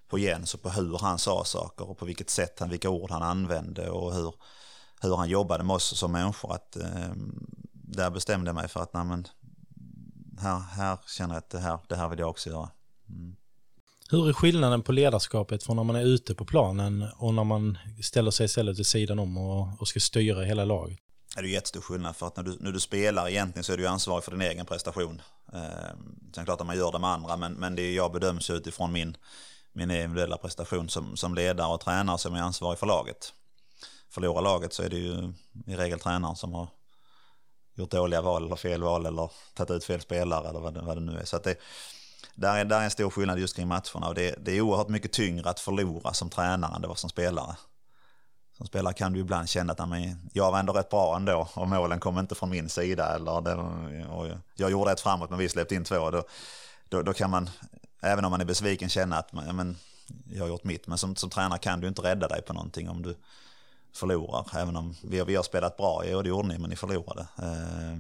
på Jens och på hur han sa saker och på vilket sätt han, vilka ord han använde och hur, hur han jobbade med oss som människor. Att, eh, där bestämde jag mig för att nej, men, här, här känner jag att det här, det här vill jag också göra. Mm. Hur är skillnaden på ledarskapet från när man är ute på planen och när man ställer sig istället vid sidan om och, och ska styra hela laget? Är Det ju jättestor skillnad för att när du, när du spelar egentligen så är du ansvarig för din egen prestation. Eh, sen klart att man gör det med andra men, men det är, jag bedöms utifrån min, min individuella prestation som, som ledare och tränare som är ansvarig för laget. Förlorar laget så är det ju i regel tränaren som har gjort dåliga val eller fel val eller tagit ut fel spelare eller vad det, vad det nu är. Så att det, där är, där är en stor skillnad just kring matcherna och det, det är oerhört mycket tyngre att förlora som tränare än det var som spelare. Som spelare kan du ibland känna att men, jag var ändå rätt bra ändå och målen kom inte från min sida. Eller det, och jag gjorde ett framåt men vi släppte in två. Då, då, då kan man, även om man är besviken, känna att men, jag har gjort mitt. Men som, som tränare kan du inte rädda dig på någonting om du förlorar. Även om vi, vi har spelat bra, ja det gjorde ni, men ni förlorade. Eh,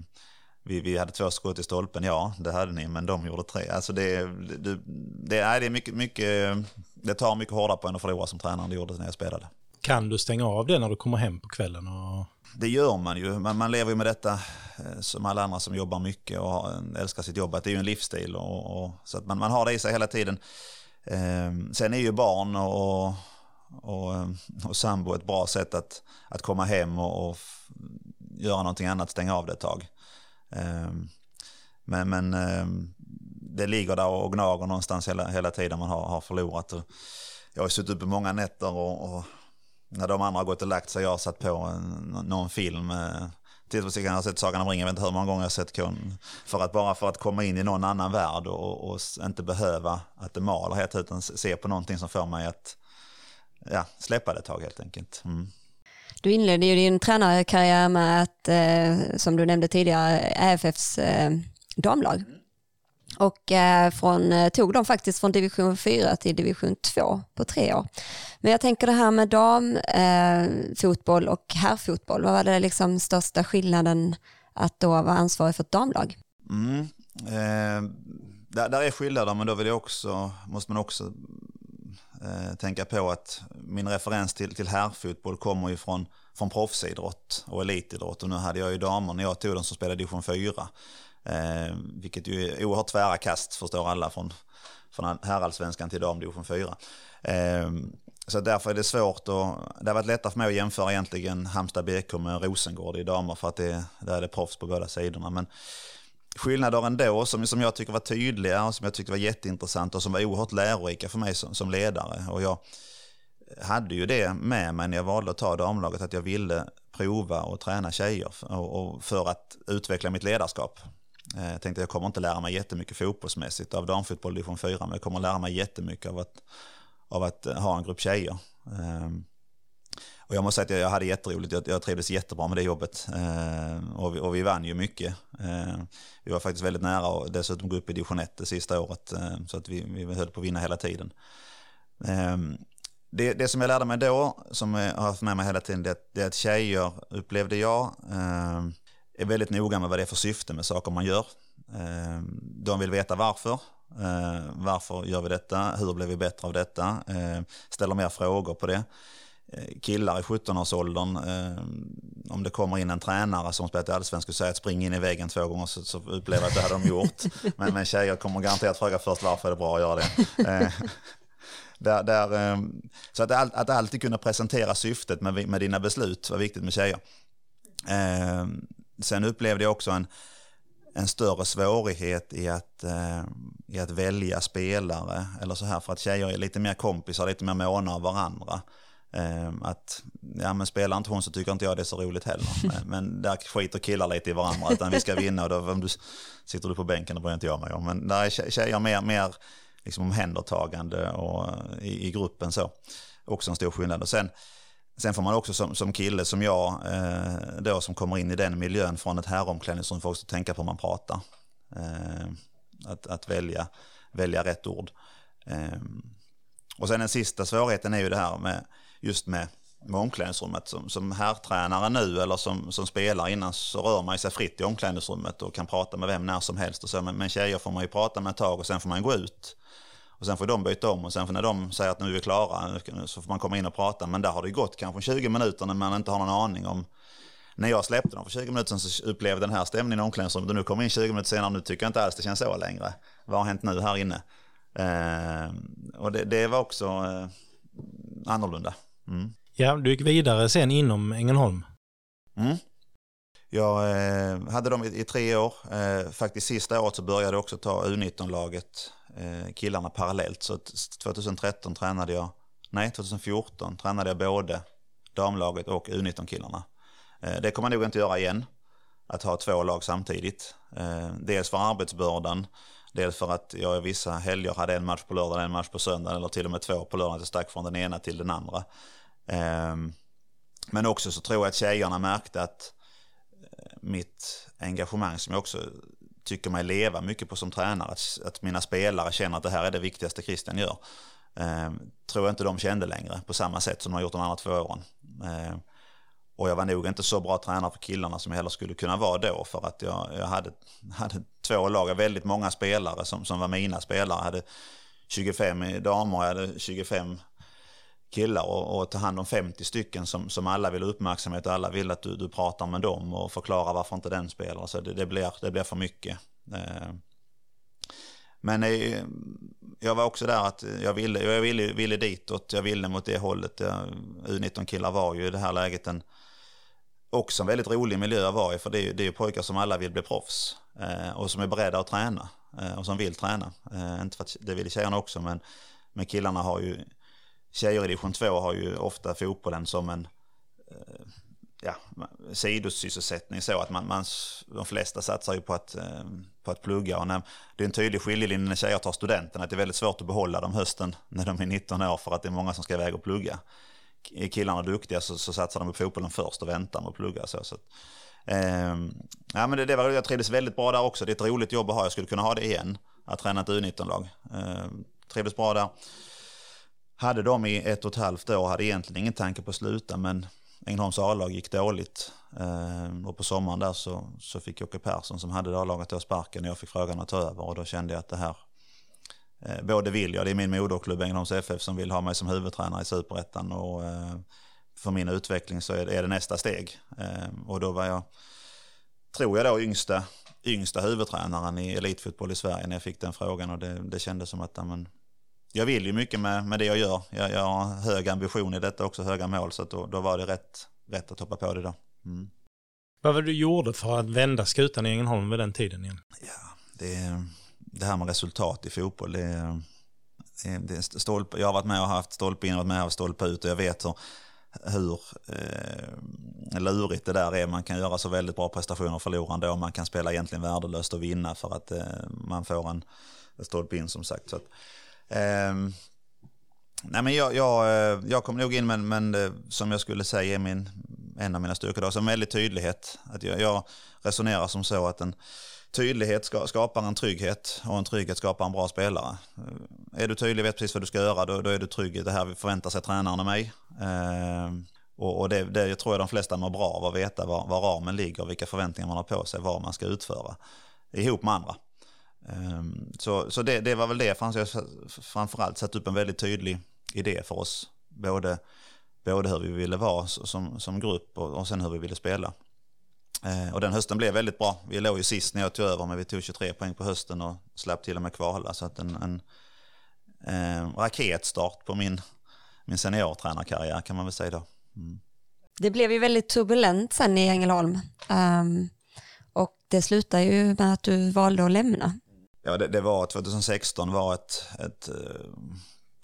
vi, vi hade två skott i stolpen, ja det hade ni, men de gjorde tre. Alltså det, det, det, nej, det är mycket, mycket, det tar mycket hårdare på en att förlora som tränare än det gjorde när jag spelade. Kan du stänga av det när du kommer hem på kvällen? Och... Det gör man ju. Man, man lever ju med detta eh, som alla andra som jobbar mycket och älskar sitt jobb. Att det är ju en livsstil. Och, och så att man, man har det i sig hela tiden. Eh, sen är ju barn och, och, eh, och sambo ett bra sätt att, att komma hem och, och göra någonting annat, stänga av det ett tag. Eh, men, men eh, det ligger där och gnager någonstans hela, hela tiden man har, har förlorat. Och jag har suttit uppe många nätter och, och när de andra har gått och lagt sig, jag har satt på en, någon film. Eh, till exempel jag har sett Sagan om ringen, jag vet inte hur många gånger jag har sett kon. För att bara för att komma in i någon annan värld och, och inte behöva att det maler helt utan se på någonting som får mig att ja, släppa det ett tag helt enkelt. Mm. Du inledde ju din tränarkarriär med att, eh, som du nämnde tidigare, AFFs eh, damlag. Och eh, från, eh, tog dem faktiskt från division 4 till division 2 på tre år. Men jag tänker det här med damfotboll eh, och herrfotboll, vad var det liksom största skillnaden att då vara ansvarig för ett damlag? Mm. Eh, där, där, är skillnader, men då vill jag också, måste man också eh, tänka på att min referens till, till herrfotboll kommer ju från, från proffsidrott och elitidrott. Och nu hade jag ju damer när jag tog dem som spelade division 4. Eh, vilket ju är oerhört tvära kast, förstår alla, från, från herrallsvenskan till damdivision 4. Eh, så därför är det svårt och det har varit lättare för mig att jämföra egentligen Halmstad BK med Rosengård i damer för att det, där är det proffs på båda sidorna. Men skillnader ändå som, som jag tycker var tydliga och som jag tyckte var jätteintressanta och som var oerhört lärorika för mig som, som ledare. Och jag hade ju det med mig när jag valde att ta damlaget att jag ville prova och träna tjejer och, och för att utveckla mitt ledarskap. Eh, jag tänkte jag kommer inte lära mig jättemycket fotbollsmässigt av damfotboll division 4, men jag kommer lära mig jättemycket av att, av att eh, ha en grupp tjejer. Ehm, och jag måste säga att jag hade jätteroligt, jag, jag trivdes jättebra med det jobbet. Ehm, och, vi, och vi vann ju mycket. Ehm, vi var faktiskt väldigt nära och dessutom gå upp i division 1 det sista året, så att vi, vi höll på att vinna hela tiden. Det, det, som jag lärde mig då, som jag har haft med mig hela tiden, det, det är att tjejer, upplevde jag, är väldigt noga med vad det är för syfte med saker man gör. Eh, de vill veta varför. Eh, varför gör vi detta? Hur blir vi bättre av detta? Eh, ställer mer frågor på det. Killar i 17-årsåldern, om det kommer in en tränare som spelar i allsvenskan och säger att spring in i väggen två gånger så, så upplever jag att det hade de gjort. Men, men tjejer kommer garanterat fråga först varför är det bra att göra det. Där, där, så att, att alltid kunna presentera syftet med, med dina beslut var viktigt med tjejer. Sen upplevde jag också en, en större svårighet i att, eh, i att välja spelare. Eller så här för att tjejer är lite mer kompisar, lite mer måna av varandra. Eh, att, ja men spelar inte hon så tycker inte jag det är så roligt heller. Men, där skiter killar lite i varandra, utan vi ska vinna och då om du, sitter du på bänken, det bryr inte jag mig om. Men där är tjejer mer, mer liksom omhändertagande och, i, i gruppen så. Också en stor skillnad. Och sen, Sen får man också som, som kille som jag, eh, då som kommer in i den miljön från ett herromklädningsrum, får också tänka på hur man pratar. Eh, att, att välja, välja rätt ord. Eh, och sen den sista svårigheten är ju det här med just med, med omklädningsrummet. Som, som herrtränare nu eller som, som spelare innan så rör man sig fritt i omklädningsrummet och kan prata med vem när som helst. Och så. Men, men tjejer får man ju prata med ett tag och sen får man gå ut. Och sen får de byta om och sen får när de säger att nu är vi klara så får man komma in och prata. Men där har det gått kanske 20 minuter när man inte har någon aning om när jag släppte dem för 20 minuter sedan så upplevde den här stämningen i omklädningsrummet och nu kommer in 20 minuter senare nu tycker jag inte alls det känns så längre. Vad har hänt nu här inne? Eh, och det, det, var också eh, annorlunda. Mm. Ja, du gick vidare sen inom Ängelholm. Mm. Jag eh, hade dem i, i, tre år. Eh, faktiskt sista året så började jag också ta U19-laget Eh, Eh, killarna parallellt. Så 2013 tränade jag, nej 2014 tränade jag både damlaget och U19-killarna. Eh, det kommer jag nog inte göra igen, att ha två lag samtidigt. Eh, dels för arbetsbördan, Dels för att jag vissa helger hade en match på lördagen, en match på söndagen eller till och med två på lördag. Jag stack från den ena till den andra. Ehm, men också så tror jag att tjejerna märkte att mitt engagemang som jag också tycker mig leva mycket på som tränare, att, att mina spelare känner att det här är det viktigaste Christian gör. Eh, tror jag inte de kände längre på samma sätt som de har gjort de andra två åren. Eh, och jag var nog inte så bra tränare för killarna som jag heller skulle kunna vara då för att jag, jag hade, hade två lag, väldigt många spelare som, som var mina spelare. Jag hade 25 damer, jag hade 25 killar och, och ta hand om 50 stycken som, som alla vill ha uppmärksamhet och alla vill att du, du pratar med dem och förklarar varför inte den spelar. Så det, det, blir, det blir för mycket. Eh, men eh, jag var också där att jag ville, jag ville, ville ditåt, jag ville mot det hållet. U19-killar var ju i det här läget en, också en väldigt rolig miljö att vara i, för det är, det är pojkar som alla vill bli proffs eh, och som är beredda att träna och som vill träna. inte för att det vill tjejerna också, men, men killarna har ju tjejer i division 2 har ju ofta fotbollen som en eh, ja, sidosysselsättning så att man, man, de flesta satsar ju på att, eh, på att plugga. Och när, det är en tydlig skiljelinje när tjejer tar studenten att det är väldigt svårt att behålla dem hösten när de är 19 år för att det är många som ska iväg och plugga. Är killarna duktiga så, så satsar de på fotbollen först och väntar med att plugga. Så, så eh, ja, men det, det var, jag trivdes väldigt bra där också. Det är ett roligt jobb att ha. Jag skulle kunna ha det igen. Att träna ett U19-lag. Eh, trivdes bra där hade dem i ett och ett halvt år, hade egentligen ingen tanke på att sluta, men Ängelholms A-lag gick dåligt. Eh, och på sommaren där så, så fick Jocke Persson som hade A-laget då sparken och jag fick frågan att ta över och då kände jag att det här, eh, både vill jag, det är min moderklubb Ängelholms FF som vill ha mig som huvudtränare i Superettan och eh, för min utveckling så är det, är det nästa steg. Eh, och då var jag, tror jag då, yngsta, yngsta huvudtränaren i elitfotboll i Sverige när jag fick den frågan och det, det kändes som att amen, jag vill ju mycket med, med det jag gör. Jag, jag har hög ambition i detta också, höga mål, så då, då var det rätt, rätt att hoppa på det då. Mm. Vad var det du gjorde för att vända skutan i Ängelholm vid den tiden igen? Ja, det, det här med resultat i fotboll, det, det, stolpe, jag har varit med och haft stolpe in och varit med och haft stolpe ut och jag vet hur, hur eh, lurigt det där är. Man kan göra så väldigt bra prestationer och förlora ändå. Man kan spela egentligen värdelöst och vinna för att eh, man får en stolpe in som sagt. Så att, Eh, nej men jag, jag, eh, jag kom nog in men, men eh, som jag skulle säga är min, en av mina styrkor då, som väldigt tydlighet. Att jag, jag resonerar som så att en tydlighet ska, skapar en trygghet och en trygghet skapar en bra spelare. Eh, är du tydlig, vet precis vad du ska göra, då, då är du trygg. i Det här förväntar sig tränaren av mig. Eh, och, och det, det tror jag de flesta mår bra av att veta var, var ramen ligger, vilka förväntningar man har på sig, vad man ska utföra ihop med andra. Ehm, så, så det, det, var väl det, framförallt satt upp en väldigt tydlig idé för oss. Både, både hur vi ville vara som, som grupp och, och sen hur vi ville spela. Ehm, och den hösten blev väldigt bra. Vi låg ju sist när jag tog över men vi tog 23 poäng på hösten och slapp till och med kvala. Så att en, en, en raketstart på min, min seniortränarkarriär kan man väl säga då. Mm. Det blev ju väldigt turbulent sen i Ängelholm. Um, och det slutade ju med att du valde att lämna. Ja, det, det, var 2016 var ett, ett eh,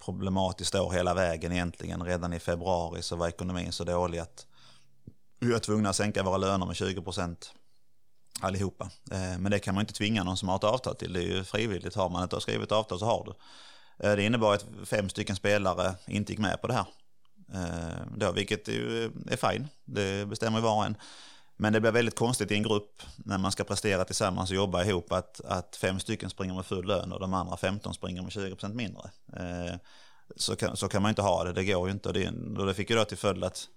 problematiskt år hela vägen egentligen. Redan i februari så var ekonomin så dålig att vi var tvungna att sänka våra löner med 20 procent allihopa. Eh, men det kan man inte tvinga någon som har ett avtal till. Det är ju frivilligt. Har man inte skrivit avtal så har du. Eh, det innebar att fem stycken spelare inte gick med på det här. Då, vilket är fine. Det bestämmer var och en. Men det blir väldigt konstigt i en grupp när man ska prestera tillsammans och jobba ihop att, att fem stycken springer med full lön och de andra 15 springer med 20% mindre. Eh, så, kan, så kan man inte ha det, det går ju inte. Och det, och det fick ju då till följd att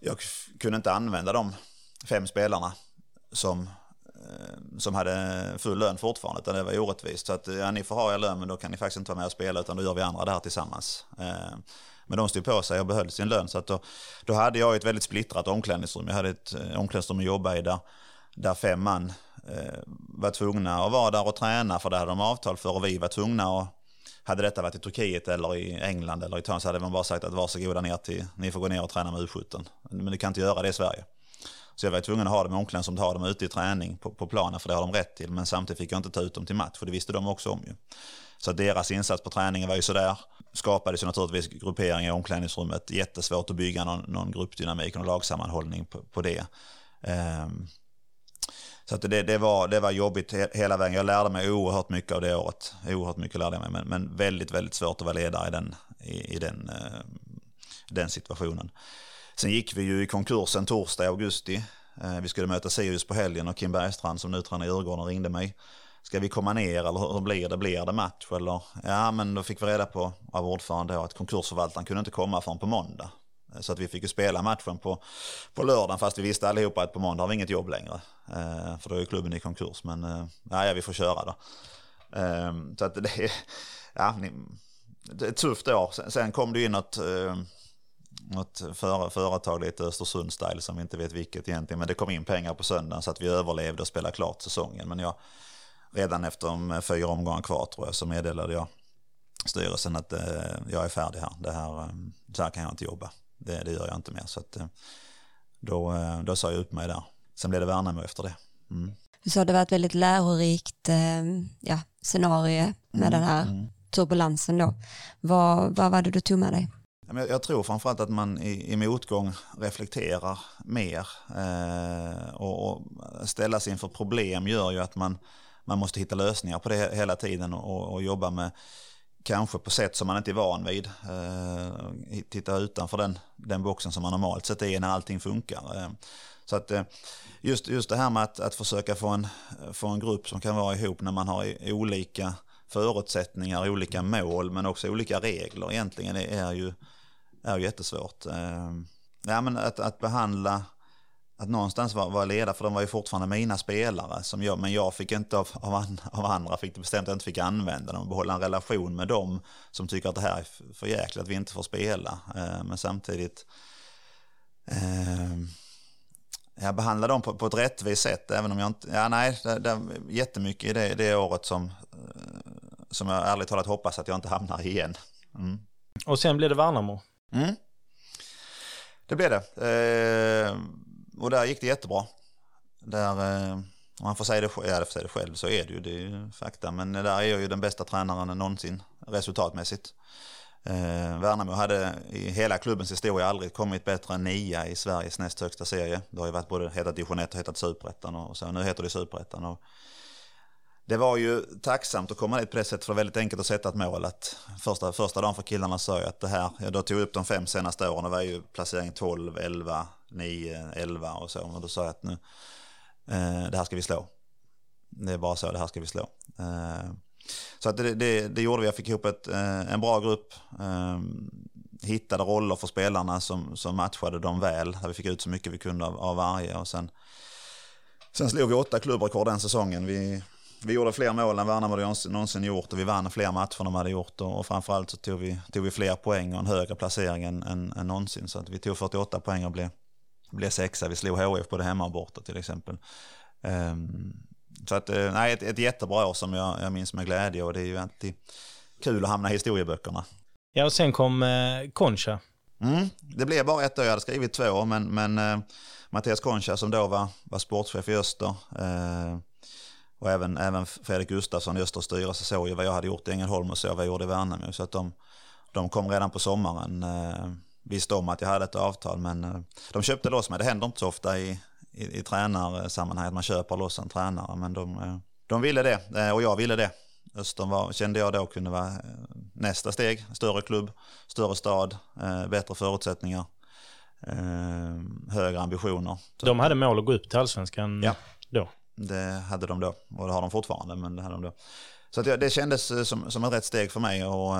jag kunde inte använda de fem spelarna som, eh, som hade full lön fortfarande, utan det var orättvist. Så att ja, ni får ha er lön men då kan ni faktiskt inte vara med och spela utan då gör vi andra det här tillsammans. Eh, men de stod på sig och behöll sin lön. Så att då, då hade jag ett väldigt splittrat omklädningsrum. Jag hade ett eh, omklädningsrum att jobba i där, där fem man eh, var tvungna att vara där och träna för det hade de avtal för och vi var tvungna att hade detta varit i Turkiet eller i England eller i Italien så hade man bara sagt att varsågoda ner till, ni får gå ner och träna med U17. Men du kan inte göra det i Sverige. Så jag var tvungen att ha dem i onklen som tar dem ute i träning på, på planen för det har de rätt till. Men samtidigt fick jag inte ta ut dem till match för det visste de också om ju. Så deras insats på träningen var ju sådär. Skapades ju naturligtvis grupperingar i omklädningsrummet. Jättesvårt att bygga någon, någon gruppdynamik och lagsammanhållning på, på det. Um, så att det, det, var, det var jobbigt hela vägen. Jag lärde mig oerhört mycket av det året. Oerhört mycket lärde jag mig, men, men väldigt, väldigt svårt att vara ledare i den, i, i den, uh, den situationen. Sen gick vi ju i konkursen torsdag i augusti. Ehm, vi skulle möta Sirius på helgen och Kim Bergstrand som nu tränar i Djurgården ringde mig. Ska vi komma ner eller hur blir det? Blir det match? Eller? Ja, men då fick vi reda på av ordförande att konkursförvaltaren kunde inte komma förrän på måndag. Så att vi fick ju spela matchen på, på lördagen fast vi visste allihopa att på måndag har vi inget jobb längre. Eh, för då är ju klubben i konkurs. Men eh, ja, vi får köra då. Eh, så att det är, ja, det är ett tufft år. Sen, sen kom det in något, eh, något före, företag lite Östersund-style som vi inte vet vilket egentligen. Men det kom in pengar på söndagen så att vi överlevde och spelade klart säsongen. Men jag, redan efter fyra omgångar kvar tror jag så meddelade jag styrelsen att eh, jag är färdig här. Det här. Eh, så här kan jag inte jobba det, det gör jag inte mer. Så att, eh, då, eh, då sa jag upp mig där. Sen blev det Värnamo efter det. Mm. Du sa det var ett väldigt lärorikt ja, scenario med mm, den här mm. turbulensen då. Vad, vad var det du tog med dig? Jag tror framförallt att man i, i motgång reflekterar mer eh, och, och ställa sig inför problem gör ju att man, man måste hitta lösningar på det hela tiden och, och jobba med kanske på sätt som man inte är van vid. Eh, titta utanför den, den boxen som man normalt sett är när allting funkar. Eh, så att eh, just, just det här med att, att försöka få en, få en grupp som kan vara ihop när man har olika förutsättningar, olika mål men också olika regler egentligen är, är ju, är ju jättesvårt. Eh, ja, men att, att behandla att någonstans vara var ledare, för de var ju fortfarande mina spelare. Som jag, men jag fick inte av, av, an, av andra, fick det bestämt att jag inte fick använda dem. Behålla en relation med dem som tycker att det här är för jäkligt att vi inte får spela. Eh, men samtidigt eh, jag behandlar dem på, på ett rättvist sätt, även om jag inte, ja nej, det, det är jättemycket i det, det året som, eh, som jag ärligt talat hoppas att jag inte hamnar igen. Mm. Och sen blev det Värnamo? Mm. Det blev det. Eh, och där gick det jättebra. Där, eh, om man får säga det, ja, får säga det själv så är det ju, det är ju fakta. Men där är jag ju den bästa tränaren någonsin resultatmässigt. Eh, Värnamo hade i hela klubbens historia aldrig kommit bättre än nia i Sveriges näst högsta serie. Det har ju varit både hetat division 1 och hetat superettan och så nu heter det superettan. Det var ju tacksamt att komma dit på det sättet för det var väldigt enkelt att sätta ett mål. Att första, första dagen för killarna sa jag att det här, jag då tog upp de fem senaste åren, det var ju placering 12, 11, 9, 11 och så. Och då sa jag att nu, eh, det här ska vi slå. Det är bara så, det här ska vi slå. Eh, så att det, det, det, gjorde vi, jag fick ihop ett, eh, en bra grupp. Eh, hittade roller för spelarna som, som matchade dem väl. Där vi fick ut så mycket vi kunde av, av varje. Och sen, sen slog vi åtta klubbrekord den säsongen. Vi, vi gjorde fler mål än Värnamo någonsin, någonsin gjort och vi vann fler matcher än de hade gjort och, och framförallt så tog vi, tog vi fler poäng och en högre placering än, än, än någonsin. Så att vi tog 48 poäng och blev, blev sexa. Vi slog HF både hemma och borta till exempel. Um, så att, eh, nej, ett, ett jättebra år som jag, jag minns med glädje och det är ju alltid kul att hamna i historieböckerna. Ja, och sen kom eh, Concha. Mm, det blev bara ett år, jag hade skrivit två, men, men eh, Mattias Concha som då var, var sportchef i Öster eh, och även, även Fredrik Gustafsson i Östers styrelse såg ju vad jag hade gjort i Ängelholm och så vad jag gjorde i Värnamo. Så att de, de kom redan på sommaren. Eh, visste om att jag hade ett avtal men eh, de köpte loss mig. Det händer inte så ofta i, i, i tränarsammanhang att man köper loss en tränare. Men de, eh, de ville det eh, och jag ville det. Östern var, kände jag då kunde vara nästa steg. Större klubb, större stad, bättre förutsättningar, högre ambitioner. De hade mål att gå upp till allsvenskan ja. då? Det hade de då och det har de fortfarande. Men det, hade de då. Så att det kändes som, som ett rätt steg för mig. Och,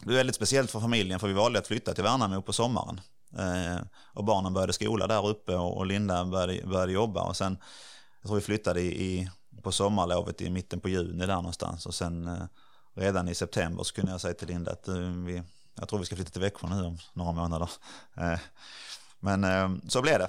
det var väldigt speciellt för familjen för vi valde att flytta till Värnamo på sommaren. Eh, och barnen började skola där uppe och, Linda började, började jobba. Och sen, jag tror vi flyttade i, i, på sommarlovet i mitten på juni där någonstans. Och sen eh, redan i september så kunde jag säga till Linda att eh, vi, jag tror vi ska flytta till Växjö nu om några månader. Eh, men eh, så blev det.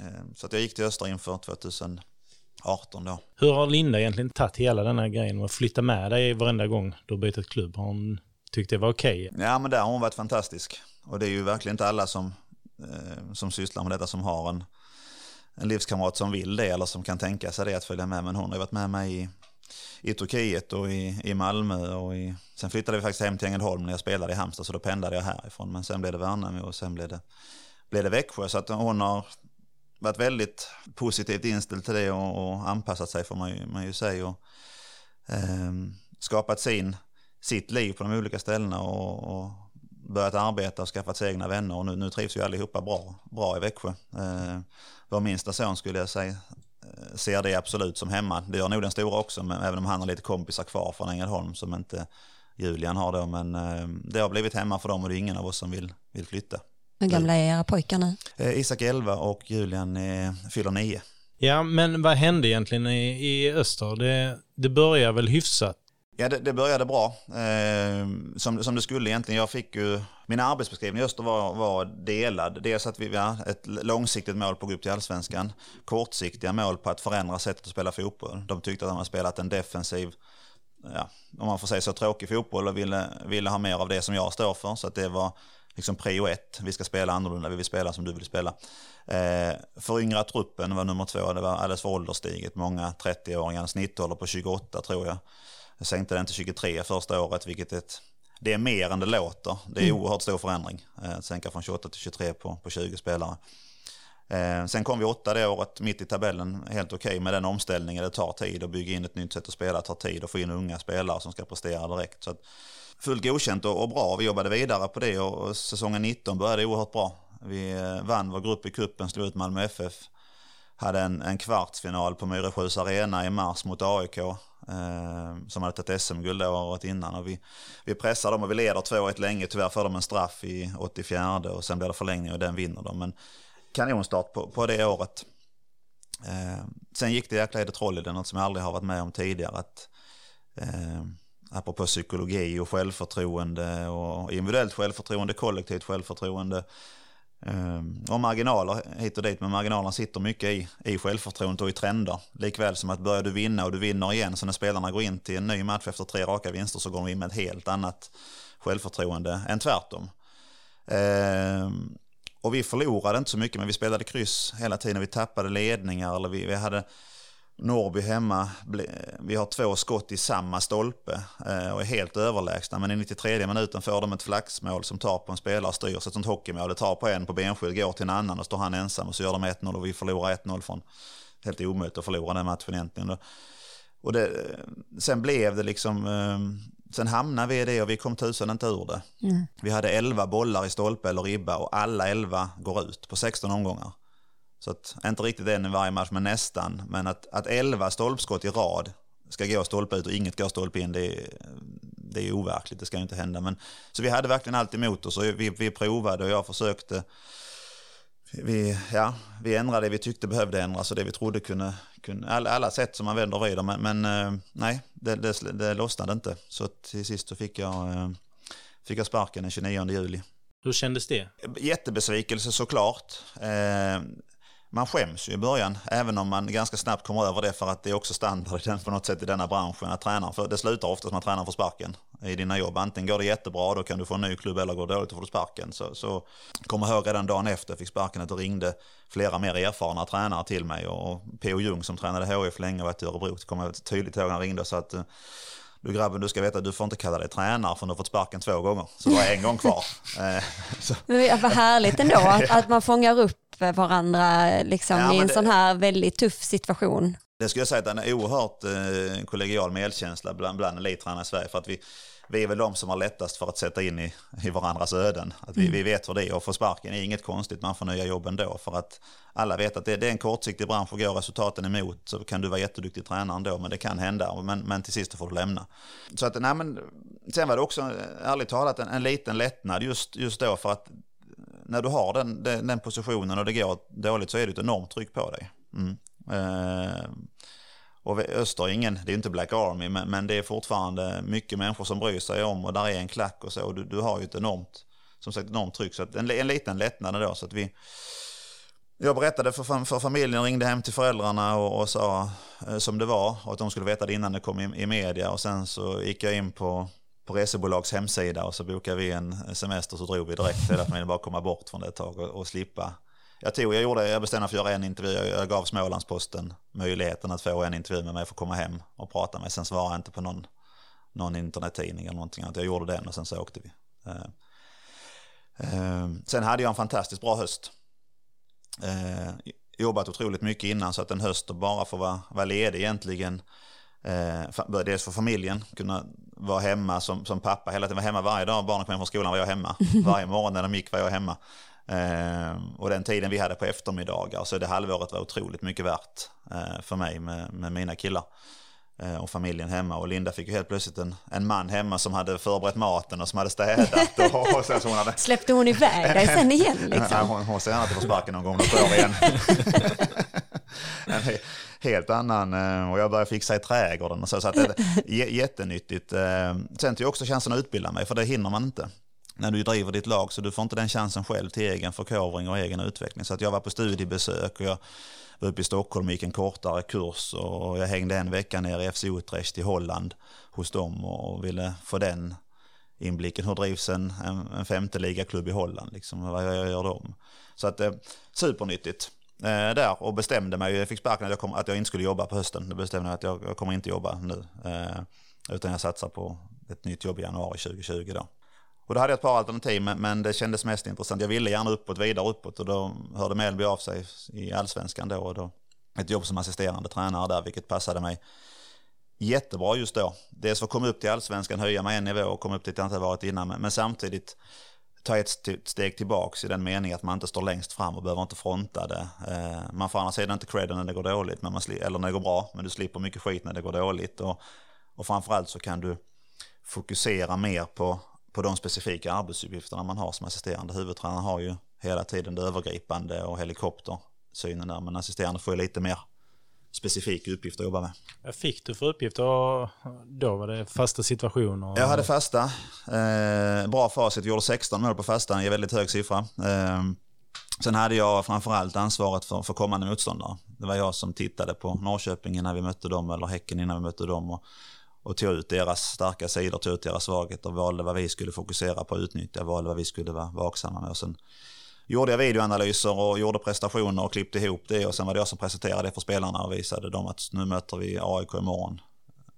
Eh, så att jag gick till Östra inför 2018 då. Hur har Linda egentligen tagit hela den här grejen och flytta med dig varenda gång du har bytt klubb? Har hon tyckte det var okej? Okay? Ja, men där har hon varit fantastisk. Och det är ju verkligen inte alla som, eh, som sysslar med detta som har en, en livskamrat som vill det eller som kan tänka sig det att följa med. Men hon har ju varit med mig i, i Turkiet och i, i Malmö. Och i, sen flyttade vi faktiskt hem till Ängelholm när jag spelade i Halmstad så då pendlade jag härifrån. Men sen blev det Värnamo och sen blev det, blev det Växjö. Så att hon har varit väldigt positivt inställd till det och, och anpassat sig får man ju, man ju säga. Och, eh, skapat sin, sitt liv på de olika ställena och, och börjat arbeta och skaffat sig egna vänner och nu, nu trivs vi allihopa bra, bra i Växjö. Eh, vår minsta son skulle jag säga eh, ser det absolut som hemma. Det gör nog den stora också, men även om han har lite kompisar kvar från Ängelholm som inte Julian har då. Men eh, det har blivit hemma för dem och det är ingen av oss som vill, vill flytta. Hur gamla är era pojkar nu? Eh, Isak 11 och Julian är, fyller 9. Ja, men vad hände egentligen i, i Öster? Det, det började väl hyfsat? Ja, det, det började bra. Eh, som, som det skulle egentligen. Jag fick ju, min arbetsbeskrivning just var, var delad. Dels att vi har ett långsiktigt mål på att gå upp till allsvenskan. Kortsiktiga mål på att förändra sättet att spela fotboll. De tyckte att de hade spelat en defensiv, ja, om man får säga så, tråkig fotboll och ville, ville ha mer av det som jag står för. Så att det var liksom prio ett. Vi ska spela annorlunda, vi vill spela som du vill spela. Eh, föryngra truppen var nummer två. Det var alldeles för ålderstiget. Många 30-åringar, snittålder på 28 tror jag. Jag sänkte den till 23 första året, vilket är ett, det är mer än det låter. Det är mm. oerhört stor förändring. Eh, att sänka från 28 till 23 på, på 20 spelare. Eh, sen kom vi åtta det året, mitt i tabellen, helt okej okay med den omställningen. Det tar tid att bygga in ett nytt sätt att spela, det tar tid att få in unga spelare som ska prestera direkt. Så att, fullt godkänt och, och bra. Vi jobbade vidare på det och, och säsongen 19 började oerhört bra. Vi eh, vann vår grupp i kuppen, slog ut Malmö FF. Hade en, en kvartsfinal på Myresjös arena i mars mot AIK. Eh, som hade tagit SM-guld året innan. Och vi, vi pressar dem och vi leder 2-1 länge. Tyvärr får de en straff i 84 och sen blir det förlängning och den vinner de. Men kanonstart på, på det året. Eh, sen gick det jäkla troll i det, något som jag aldrig har varit med om tidigare. Att, eh, apropå psykologi och självförtroende och individuellt självförtroende, kollektivt självförtroende Ehm, och marginaler hit och dit. Men marginalerna sitter mycket i, i självförtroendet och i trender. Likväl som att börjar du vinna och du vinner igen så när spelarna går in till en ny match efter tre raka vinster så går de in med ett helt annat självförtroende än tvärtom. Ehm, och vi förlorade inte så mycket men vi spelade kryss hela tiden. Vi tappade ledningar eller vi, vi hade Norrby hemma, vi har två skott i samma stolpe eh, och är helt överlägsna. Men i 93 minuten får de ett flaxmål som tar på en spelare och styrs. Ett sånt hockeymål, det tar på en på benskydd, går till en annan och står han ensam och så gör de 1-0 och vi förlorar 1-0 från helt omöjligt att förlora den matchen egentligen. Och det, sen blev det liksom, eh, sen hamnade vi i det och vi kom tusen inte ur det. Mm. Vi hade 11 bollar i stolpe eller ribba och alla 11 går ut på 16 omgångar. Så att, inte riktigt en i varje match, men nästan. Men att, att 11 stolpskott i rad ska gå stolpe ut och inget går stolpe in, det är, det är overkligt, det ska inte hända. Men, så vi hade verkligen allt emot oss och vi, vi provade och jag försökte. Vi, ja, vi ändrade det vi tyckte behövde ändras och det vi trodde kunde, kunde alla, alla sätt som man vänder och vrider. Men, men eh, nej, det, det, det lossnade inte. Så till sist så fick jag, eh, fick jag sparken den 29 juli. Hur kändes det? Jättebesvikelse såklart. Eh, man skäms ju i början, även om man ganska snabbt kommer över det för att det är också standard på något sätt i denna branschen att tränaren, för det slutar oftast med att tränaren får sparken i dina jobb. Antingen går det jättebra, då kan du få en ny klubb, eller går det dåligt, då får du sparken. Så, så kommer ihåg redan dagen efter jag fick sparken att det ringde flera mer erfarna tränare till mig och P.O. Ljung som tränade HIF länge och varit i Örebro, kommer jag tydligt ihåg han ringde och sa att eh, du grabben, du ska veta att du får inte kalla dig tränare för du har fått sparken två gånger. Så du har en gång kvar. Men vad härligt ändå att, att man fångar upp varandra liksom, ja, i en det, sån här väldigt tuff situation. Det skulle jag säga att det är en oerhört eh, kollegial medkänsla bland, bland elittränare i Sverige. För att vi, vi är väl de som har lättast för att sätta in i, i varandras öden. Att vi, mm. vi vet hur det är och få sparken är inget konstigt, man får nya jobb ändå. För att alla vet att det, det är en kortsiktig bransch och går resultaten emot så kan du vara jätteduktig tränare ändå, men det kan hända. Men, men till sist får du lämna. Så att, nej, men, sen var det också, ärligt talat, en, en liten lättnad just, just då för att när du har den, den, den, positionen och det går dåligt så är det ett enormt tryck på dig. Mm. Eh, och Öster är ingen, det är inte Black Army, men, men, det är fortfarande mycket människor som bryr sig om och där är en klack och så. Och du, du har ju ett enormt, som sagt, enormt tryck. Så att en, en liten lättnad då. Så att vi, jag berättade för, för familjen, ringde hem till föräldrarna och, och sa eh, som det var och att de skulle veta det innan det kom i, i media. Och sen så gick jag in på på resebolags hemsida och så bokade vi en semester så drog vi direkt. För att man bara komma bort från det ett tag och, och slippa. Jag tog, jag gjorde, jag bestämde för att göra en intervju. Jag gav Smålandsposten möjligheten att få en intervju med mig för att komma hem och prata med. Sen svarade jag inte på någon, någon internettidning eller någonting annat. Jag gjorde den och sen så åkte vi. Uh, uh, sen hade jag en fantastiskt bra höst. Uh, jobbat otroligt mycket innan så att en höst bara få vara, vara ledig egentligen. Eh, dels för familjen, kunna vara hemma som, som pappa hela tiden, vara hemma varje dag. Barnen kom hem från skolan var jag hemma. Varje morgon när de gick var jag hemma. Eh, och den tiden vi hade på eftermiddagar, så det halvåret var otroligt mycket värt eh, för mig med, med mina killar. Eh, och familjen hemma. Och Linda fick ju helt plötsligt en, en man hemma som hade förberett maten och som hade städat. Och, och sen så hon hade... Släppte hon iväg dig sen igen liksom? Nej, hon, hon ser gärna att få sparken någon gång något år igen. en helt annan, eh, och jag började fixa i trädgården och så. Så att det är jättenyttigt. Eh, sen tog jag också chansen att utbilda mig, för det hinner man inte när du driver ditt lag så du får inte den chansen själv till egen förkovring och egen utveckling. Så att jag var på studiebesök och jag var uppe i Stockholm och gick en kortare kurs och jag hängde en vecka ner i FC Utrecht i Holland hos dem och ville få den inblicken. Hur drivs en, en, en femte ligaklubb i Holland? Liksom, vad jag gör de? Så att eh, supernyttigt eh, där och bestämde mig, jag fick sparken att jag, kom, att jag inte skulle jobba på hösten. Då bestämde mig att jag, jag kommer inte jobba nu. Eh, utan jag satsar på ett nytt jobb i januari 2020 då. Och då hade jag ett par alternativ, men det kändes mest intressant. Jag ville gärna uppåt, vidare uppåt och då hörde Melby av sig i allsvenskan då. Och då ett jobb som assisterande tränare där, vilket passade mig jättebra just då. Dels för att komma upp till allsvenskan, höja mig en nivå och komma upp dit jag inte varit innan, men samtidigt ta ett steg tillbaks i den meningen att man inte står längst fram och behöver inte fronta det. Eh, man får andra sidan inte credden när det går dåligt, men man eller när det går bra, men du slipper mycket skit när det går dåligt. Och, och framförallt så kan du fokusera mer på på de specifika arbetsuppgifterna man har som assisterande. Huvudtränaren har ju hela tiden det övergripande och helikoptersynen där, men assisterande får ju lite mer specifika uppgifter att jobba med. Vad fick du för uppgifter då? Var det fasta situationer? Jag hade fasta. Eh, bra facit, gjorde 16 mål på fasta, en väldigt hög siffra. Eh, sen hade jag framförallt ansvaret för, för kommande motståndare. Det var jag som tittade på Norrköping innan vi mötte dem, eller Häcken innan vi mötte dem. Och och tog ut deras starka sidor, tog ut deras svagheter, valde vad vi skulle fokusera på att utnyttja, valde vad vi skulle vara vaksamma med. Och sen gjorde jag videoanalyser och gjorde prestationer och klippte ihop det och sen var det jag som presenterade det för spelarna och visade dem att nu möter vi AIK imorgon.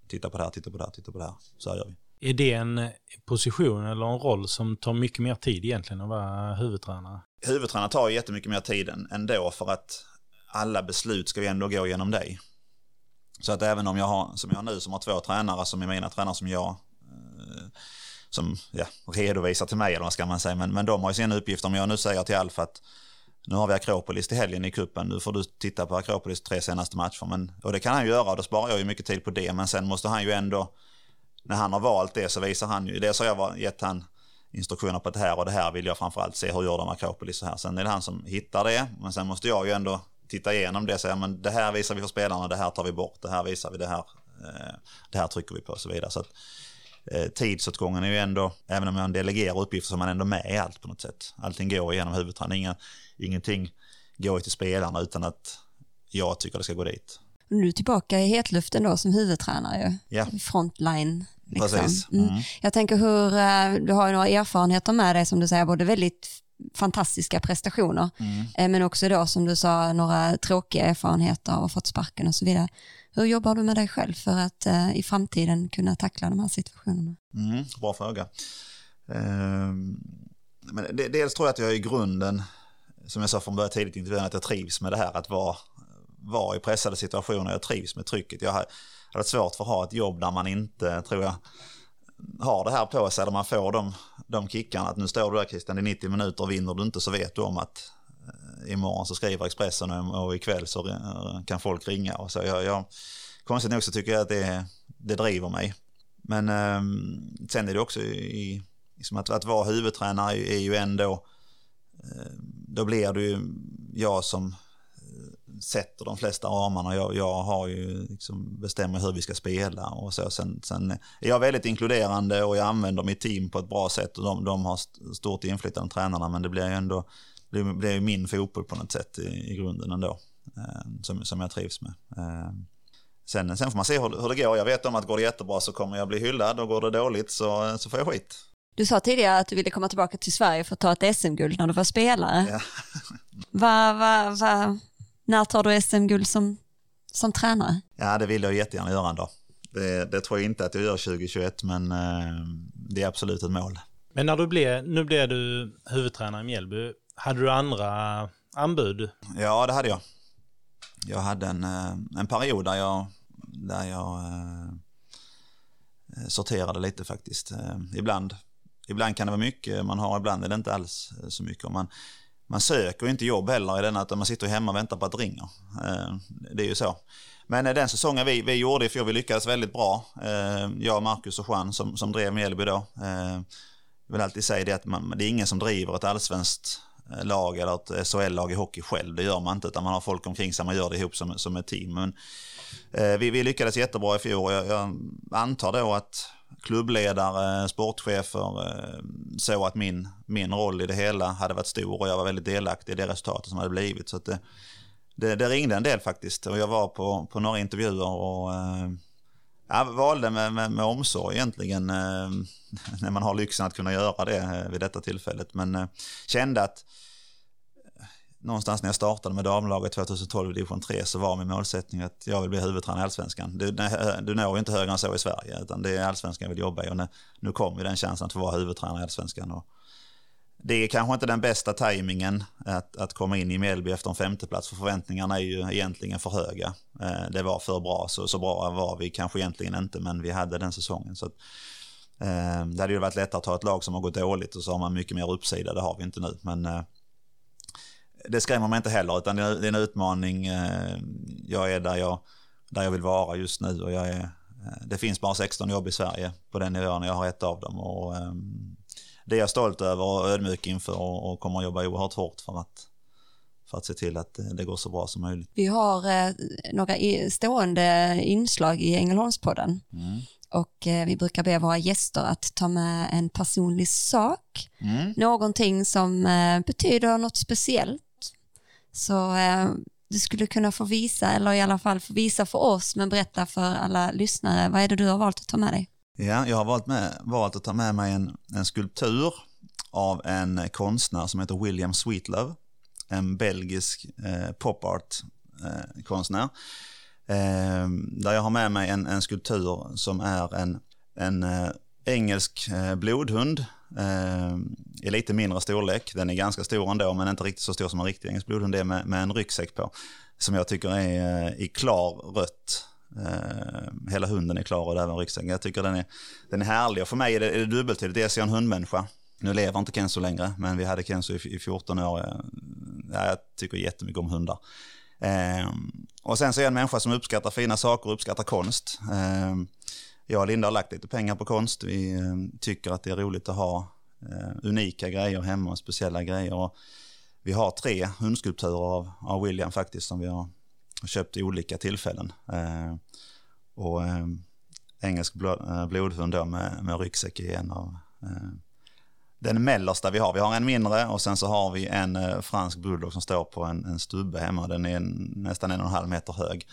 Titta på det här, titta på det här, titta på det här. Så här gör vi. Är det en position eller en roll som tar mycket mer tid egentligen att vara huvudtränare? Huvudtränare tar jättemycket mer tid ändå för att alla beslut ska ju ändå gå genom dig. Så att även om jag har, som jag har nu, som har två tränare som är mina tränare som jag eh, som ja, redovisar till mig, eller vad ska man säga, men, men de har ju sin uppgift. Om jag nu säger till Alf att nu har vi Akropolis till helgen i kuppen nu får du titta på Akropolis tre senaste matcher. Men, och det kan han ju göra och då sparar jag ju mycket tid på det, men sen måste han ju ändå, när han har valt det så visar han ju, dels har jag gett han instruktioner på det här och det här vill jag framförallt se, hur gör de Akropolis så här. Sen är det han som hittar det, men sen måste jag ju ändå titta igenom det och säga men det här visar vi för spelarna, det här tar vi bort, det här visar vi, det här, eh, det här trycker vi på och så vidare. Så att, eh, tidsåtgången är ju ändå, även om man delegerar uppgifter så är man ändå med i allt på något sätt. Allting går igenom huvudtränaren, Inga, ingenting går till spelarna utan att jag tycker det ska gå dit. Nu tillbaka i hetluften då som huvudtränare, ja. frontline. Liksom. Precis. Mm. Mm. Jag tänker hur, eh, du har ju några erfarenheter med dig som du säger, både väldigt fantastiska prestationer. Mm. Eh, men också då som du sa några tråkiga erfarenheter och fått sparken och så vidare. Hur jobbar du med dig själv för att eh, i framtiden kunna tackla de här situationerna? Mm, bra fråga. Eh, men dels tror jag att jag i grunden, som jag sa från början tidigt i intervjun, att jag trivs med det här att vara, vara i pressade situationer. Jag trivs med trycket. Jag har, har svårt för att ha ett jobb där man inte, tror jag, har det här på sig, där man får de, de kickarna att nu står du där Christian i 90 minuter och vinner du inte så vet du om att eh, imorgon så skriver Expressen och ikväll så eh, kan folk ringa och så. Jag, jag, konstigt nog så tycker jag att det, det driver mig. Men eh, sen är det också i, liksom att, att vara huvudtränare är ju ändå, eh, då blir det ju jag som sätter de flesta ramarna. Jag, jag har ju liksom bestämmer hur vi ska spela och så. Sen, sen är jag väldigt inkluderande och jag använder mitt team på ett bra sätt och de, de har stort inflytande, tränarna, men det blir ju ändå det blir min fotboll på något sätt i, i grunden ändå, eh, som, som jag trivs med. Eh, sen, sen får man se hur, hur det går. Jag vet om att går det jättebra så kommer jag bli hyllad och går det dåligt så, så får jag skit. Du sa tidigare att du ville komma tillbaka till Sverige för att ta ett SM-guld när du var spelare. Ja. vad, vad, vad, när tar du SM-guld som, som tränare? Ja, det vill jag jättegärna göra ändå. Det, det tror jag inte att jag gör 2021, men eh, det är absolut ett mål. Men när du blev, nu blev du huvudtränare i Mjällby, hade du andra anbud? Ja, det hade jag. jag hade en, en period där jag, där jag sorterade lite faktiskt. Ibland, ibland kan det vara mycket man har, ibland är det inte alls så mycket. Man, man söker inte jobb heller i den att man sitter hemma och väntar på att det ringer. Eh, det är ju så. Men eh, den säsongen vi, vi gjorde i fjol, vi lyckades väldigt bra. Eh, jag, Marcus och Juan som, som drev Mjällby då. Jag vill alltid säga det att man, det är ingen som driver ett allsvenskt lag eller ett SHL-lag i hockey själv. Det gör man inte utan man har folk omkring sig, man gör det ihop som, som ett team. Men, vi, vi lyckades jättebra i fjol jag, jag antar då att klubbledare, sportchefer eh, såg att min, min roll i det hela hade varit stor och jag var väldigt delaktig i det resultatet som hade blivit. Så det, det, det, ringde en del faktiskt och jag var på, på några intervjuer och eh, jag valde med, med, med omsorg egentligen eh, när man har lyxen att kunna göra det vid detta tillfället. Men kände att någonstans när jag startade med damlaget 2012 i division 3 så var min målsättning att jag vill bli huvudtränare i allsvenskan. Du, eh, du når ju inte högre än så i Sverige utan det är allsvenskan jag vill jobba i och nu, nu kom ju den chansen att få vara huvudtränare i allsvenskan. Och det är kanske inte den bästa tajmingen att, att komma in i Mjällby efter en femteplats för förväntningarna är ju egentligen för höga. Eh, det var för bra, så, så bra var vi kanske egentligen inte men vi hade den säsongen. Så att, eh, det hade ju varit lättare att ta ett lag som har gått dåligt och så har man mycket mer uppsida, det har vi inte nu. Men eh, det skrämmer mig inte heller utan det är, det är en utmaning. Eh, jag är där jag, där jag vill vara just nu och jag är, eh, det finns bara 16 jobb i Sverige på den nivån och jag har ett av dem. Och, ehm, det är jag stolt över och ödmjuk inför och, och kommer att jobba oerhört hårt för att, för att se till att det går så bra som möjligt. Vi har eh, några stående inslag i Ängelholmspodden. Mm. Och eh, vi brukar be våra gäster att ta med en personlig sak. Mm. Någonting som eh, betyder något speciellt. Så eh, du skulle kunna få visa, eller i alla fall få visa för oss, men berätta för alla lyssnare, vad är det du har valt att ta med dig? Ja, jag har valt, med, valt att ta med mig en, en skulptur av en konstnär som heter William Sweetlove. En belgisk eh, pop art-konstnär. Eh, eh, där jag har med mig en, en skulptur som är en, en eh, engelsk eh, blodhund Ehm, i lite mindre storlek. Den är ganska stor ändå, men inte riktigt så stor som en riktig engelsk blodhund är med, med en ryggsäck på. Som jag tycker är eh, i klar rött ehm, hela hunden är klar och även ryggsäcken. Jag tycker den är, den är härlig och för mig är det, är det dubbeltydigt. Dels är jag en hundmänniska. Nu lever inte Kenzo längre, men vi hade Kenzo i, i 14 år. Jag, jag tycker jättemycket om hundar. Ehm, och sen så är jag en människa som uppskattar fina saker och uppskattar konst. Jag och Linda har lagt lite pengar på konst. Vi eh, tycker att det är roligt att ha eh, unika grejer hemma och speciella grejer. Och vi har tre hundskulpturer av, av William faktiskt som vi har köpt i olika tillfällen. Eh, och engelsk blodhund då med, med ryggsäck i en av den mellersta vi har. Vi har en mindre och sen så har vi en fransk bulldog som står på en, en stubbe hemma. Den är nästan en och en halv meter hög.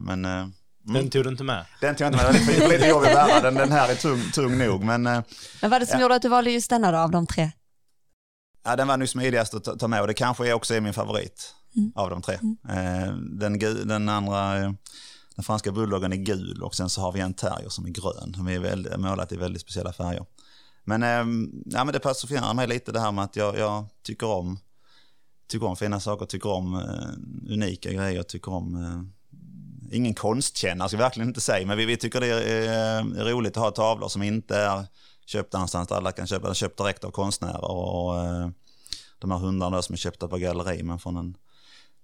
Men, mm. Den tog du inte med? Den tog jag inte med, det är lite jobbig att bära. Den, den här är tung, tung nog. Men, men vad är det som ja. gjorde att du valde just denna då av de tre? Ja, den var nog smidigast att ta med och det kanske också är min favorit mm. av de tre. Mm. Eh, den, den andra, eh, den franska bulldoggen är gul och sen så har vi en terrier som är grön. De är väldigt, målat i väldigt speciella färger. Men, ja, men det personifierar mig lite det här med att jag, jag tycker om tycker om fina saker, tycker om uh, unika grejer, tycker om uh, ingen konstkännare ska jag verkligen inte säga, men vi, vi tycker det är, är, roligt att ha tavlor som inte är köpta någonstans där alla kan köpa, köpt direkt av konstnärer. Och, och de här hundarna som är köpta på galleri men från en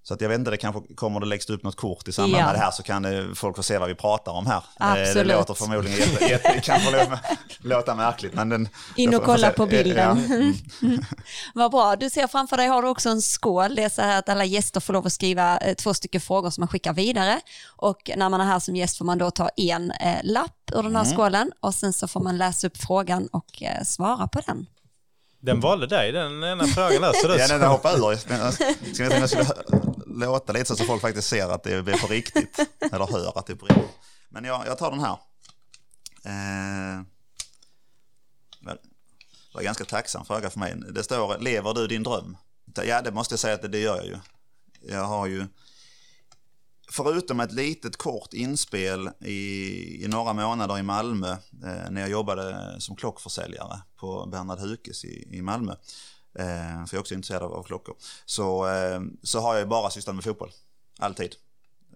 så att jag vet inte, det kanske kommer det läggs upp något kort i samband ja. med det här så kan det, folk få se vad vi pratar om här. Absolut. Det låter förmodligen jätte, jätte, kanske låta märkligt. Men den, In och kolla på bilden. Ja. Mm. vad bra, du ser framför dig har du också en skål. Det är så här att alla gäster får lov att skriva eh, två stycken frågor som man skickar vidare. Och när man är här som gäst får man då ta en eh, lapp ur den här mm. skålen och sen så får man läsa upp frågan och eh, svara på den. Den valde dig, den ena frågan där. Så ja, den hoppade ur. Ska jag skulle låta lite så att folk faktiskt ser att det är på riktigt. Eller hör att det är på riktigt. Men jag, jag tar den här. Eh, det var en ganska tacksam fråga för mig. Det står, lever du din dröm? Ja, det måste jag säga att det, det gör jag ju. Jag har ju förutom ett litet kort inspel i, i några månader i Malmö eh, när jag jobbade som klockförsäljare på Bernhard Hukes i, i Malmö, eh, för jag är också intresserad av, av klockor, så, eh, så har jag bara sysslat med fotboll. Alltid.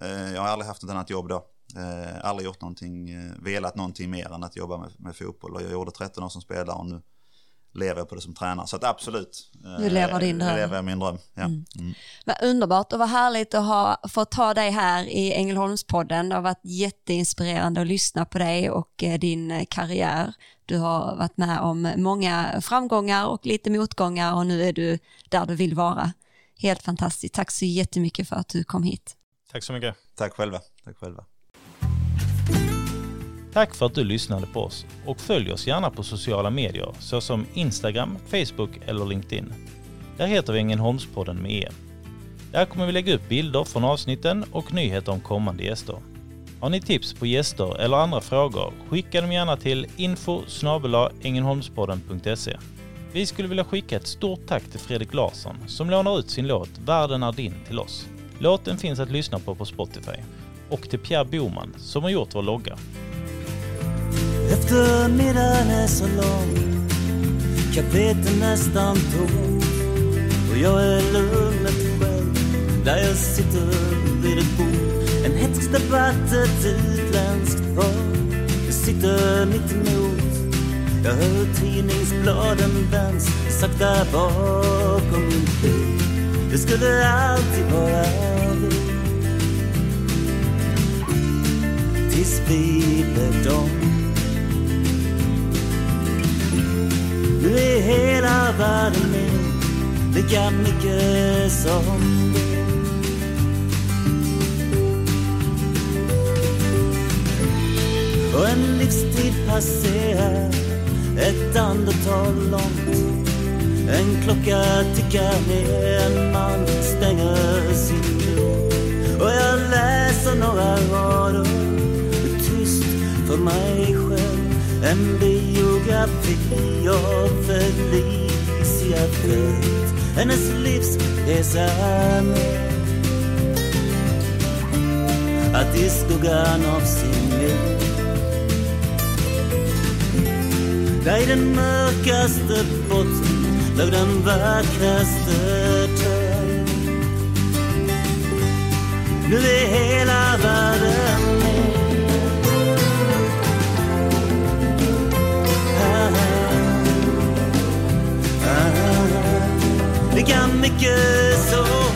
Eh, jag har aldrig haft ett annat jobb då. Eh, aldrig gjort någonting, velat någonting mer än att jobba med, med fotboll. Och jag gjorde 13 år som spelare och nu lever jag på det som tränare. Så att absolut. Du lever din dröm. Nu lever jag min dröm, ja. Mm. Mm. Vad underbart och vad härligt att ha fått ta dig här i Ängelholmspodden. Det har varit jätteinspirerande att lyssna på dig och din karriär. Du har varit med om många framgångar och lite motgångar och nu är du där du vill vara. Helt fantastiskt. Tack så jättemycket för att du kom hit. Tack så mycket. Tack själva. Tack själva. Tack för att du lyssnade på oss och följ oss gärna på sociala medier såsom Instagram, Facebook eller LinkedIn. Där heter vi Ängelholmspodden med E. Där kommer vi lägga upp bilder från avsnitten och nyheter om kommande gäster. Har ni tips på gäster eller andra frågor, skicka dem gärna till info Vi skulle vilja skicka ett stort tack till Fredrik Larsson som lånar ut sin låt Världen är din till oss. Låten finns att lyssna på på Spotify. Och till Pierre Boman som har gjort vår logga. Eftermiddagen är så lång Kaféet är nästan tomt Och jag är lugnet själv Där jag sitter vid ett bord debatt, ett utländskt par Jag sitter mitt emot. Jag hör tidningsbladen vänds sakta bakom min bil. Det skulle alltid vara vi. Tills vi blev dom Nu är hela världen min lika mycket som Och en livstid passerar. Ett andetag långt. En klocka tickar ner, en man stänger sin grop Och jag läser några rader, tyst för mig själv. En biografi av Felicia Fält. Hennes livsresa med Att i skuggan av sin Där i den mörkaste botten låg den vackraste törn Nu är hela världen lika ah, ah, ah, mycket som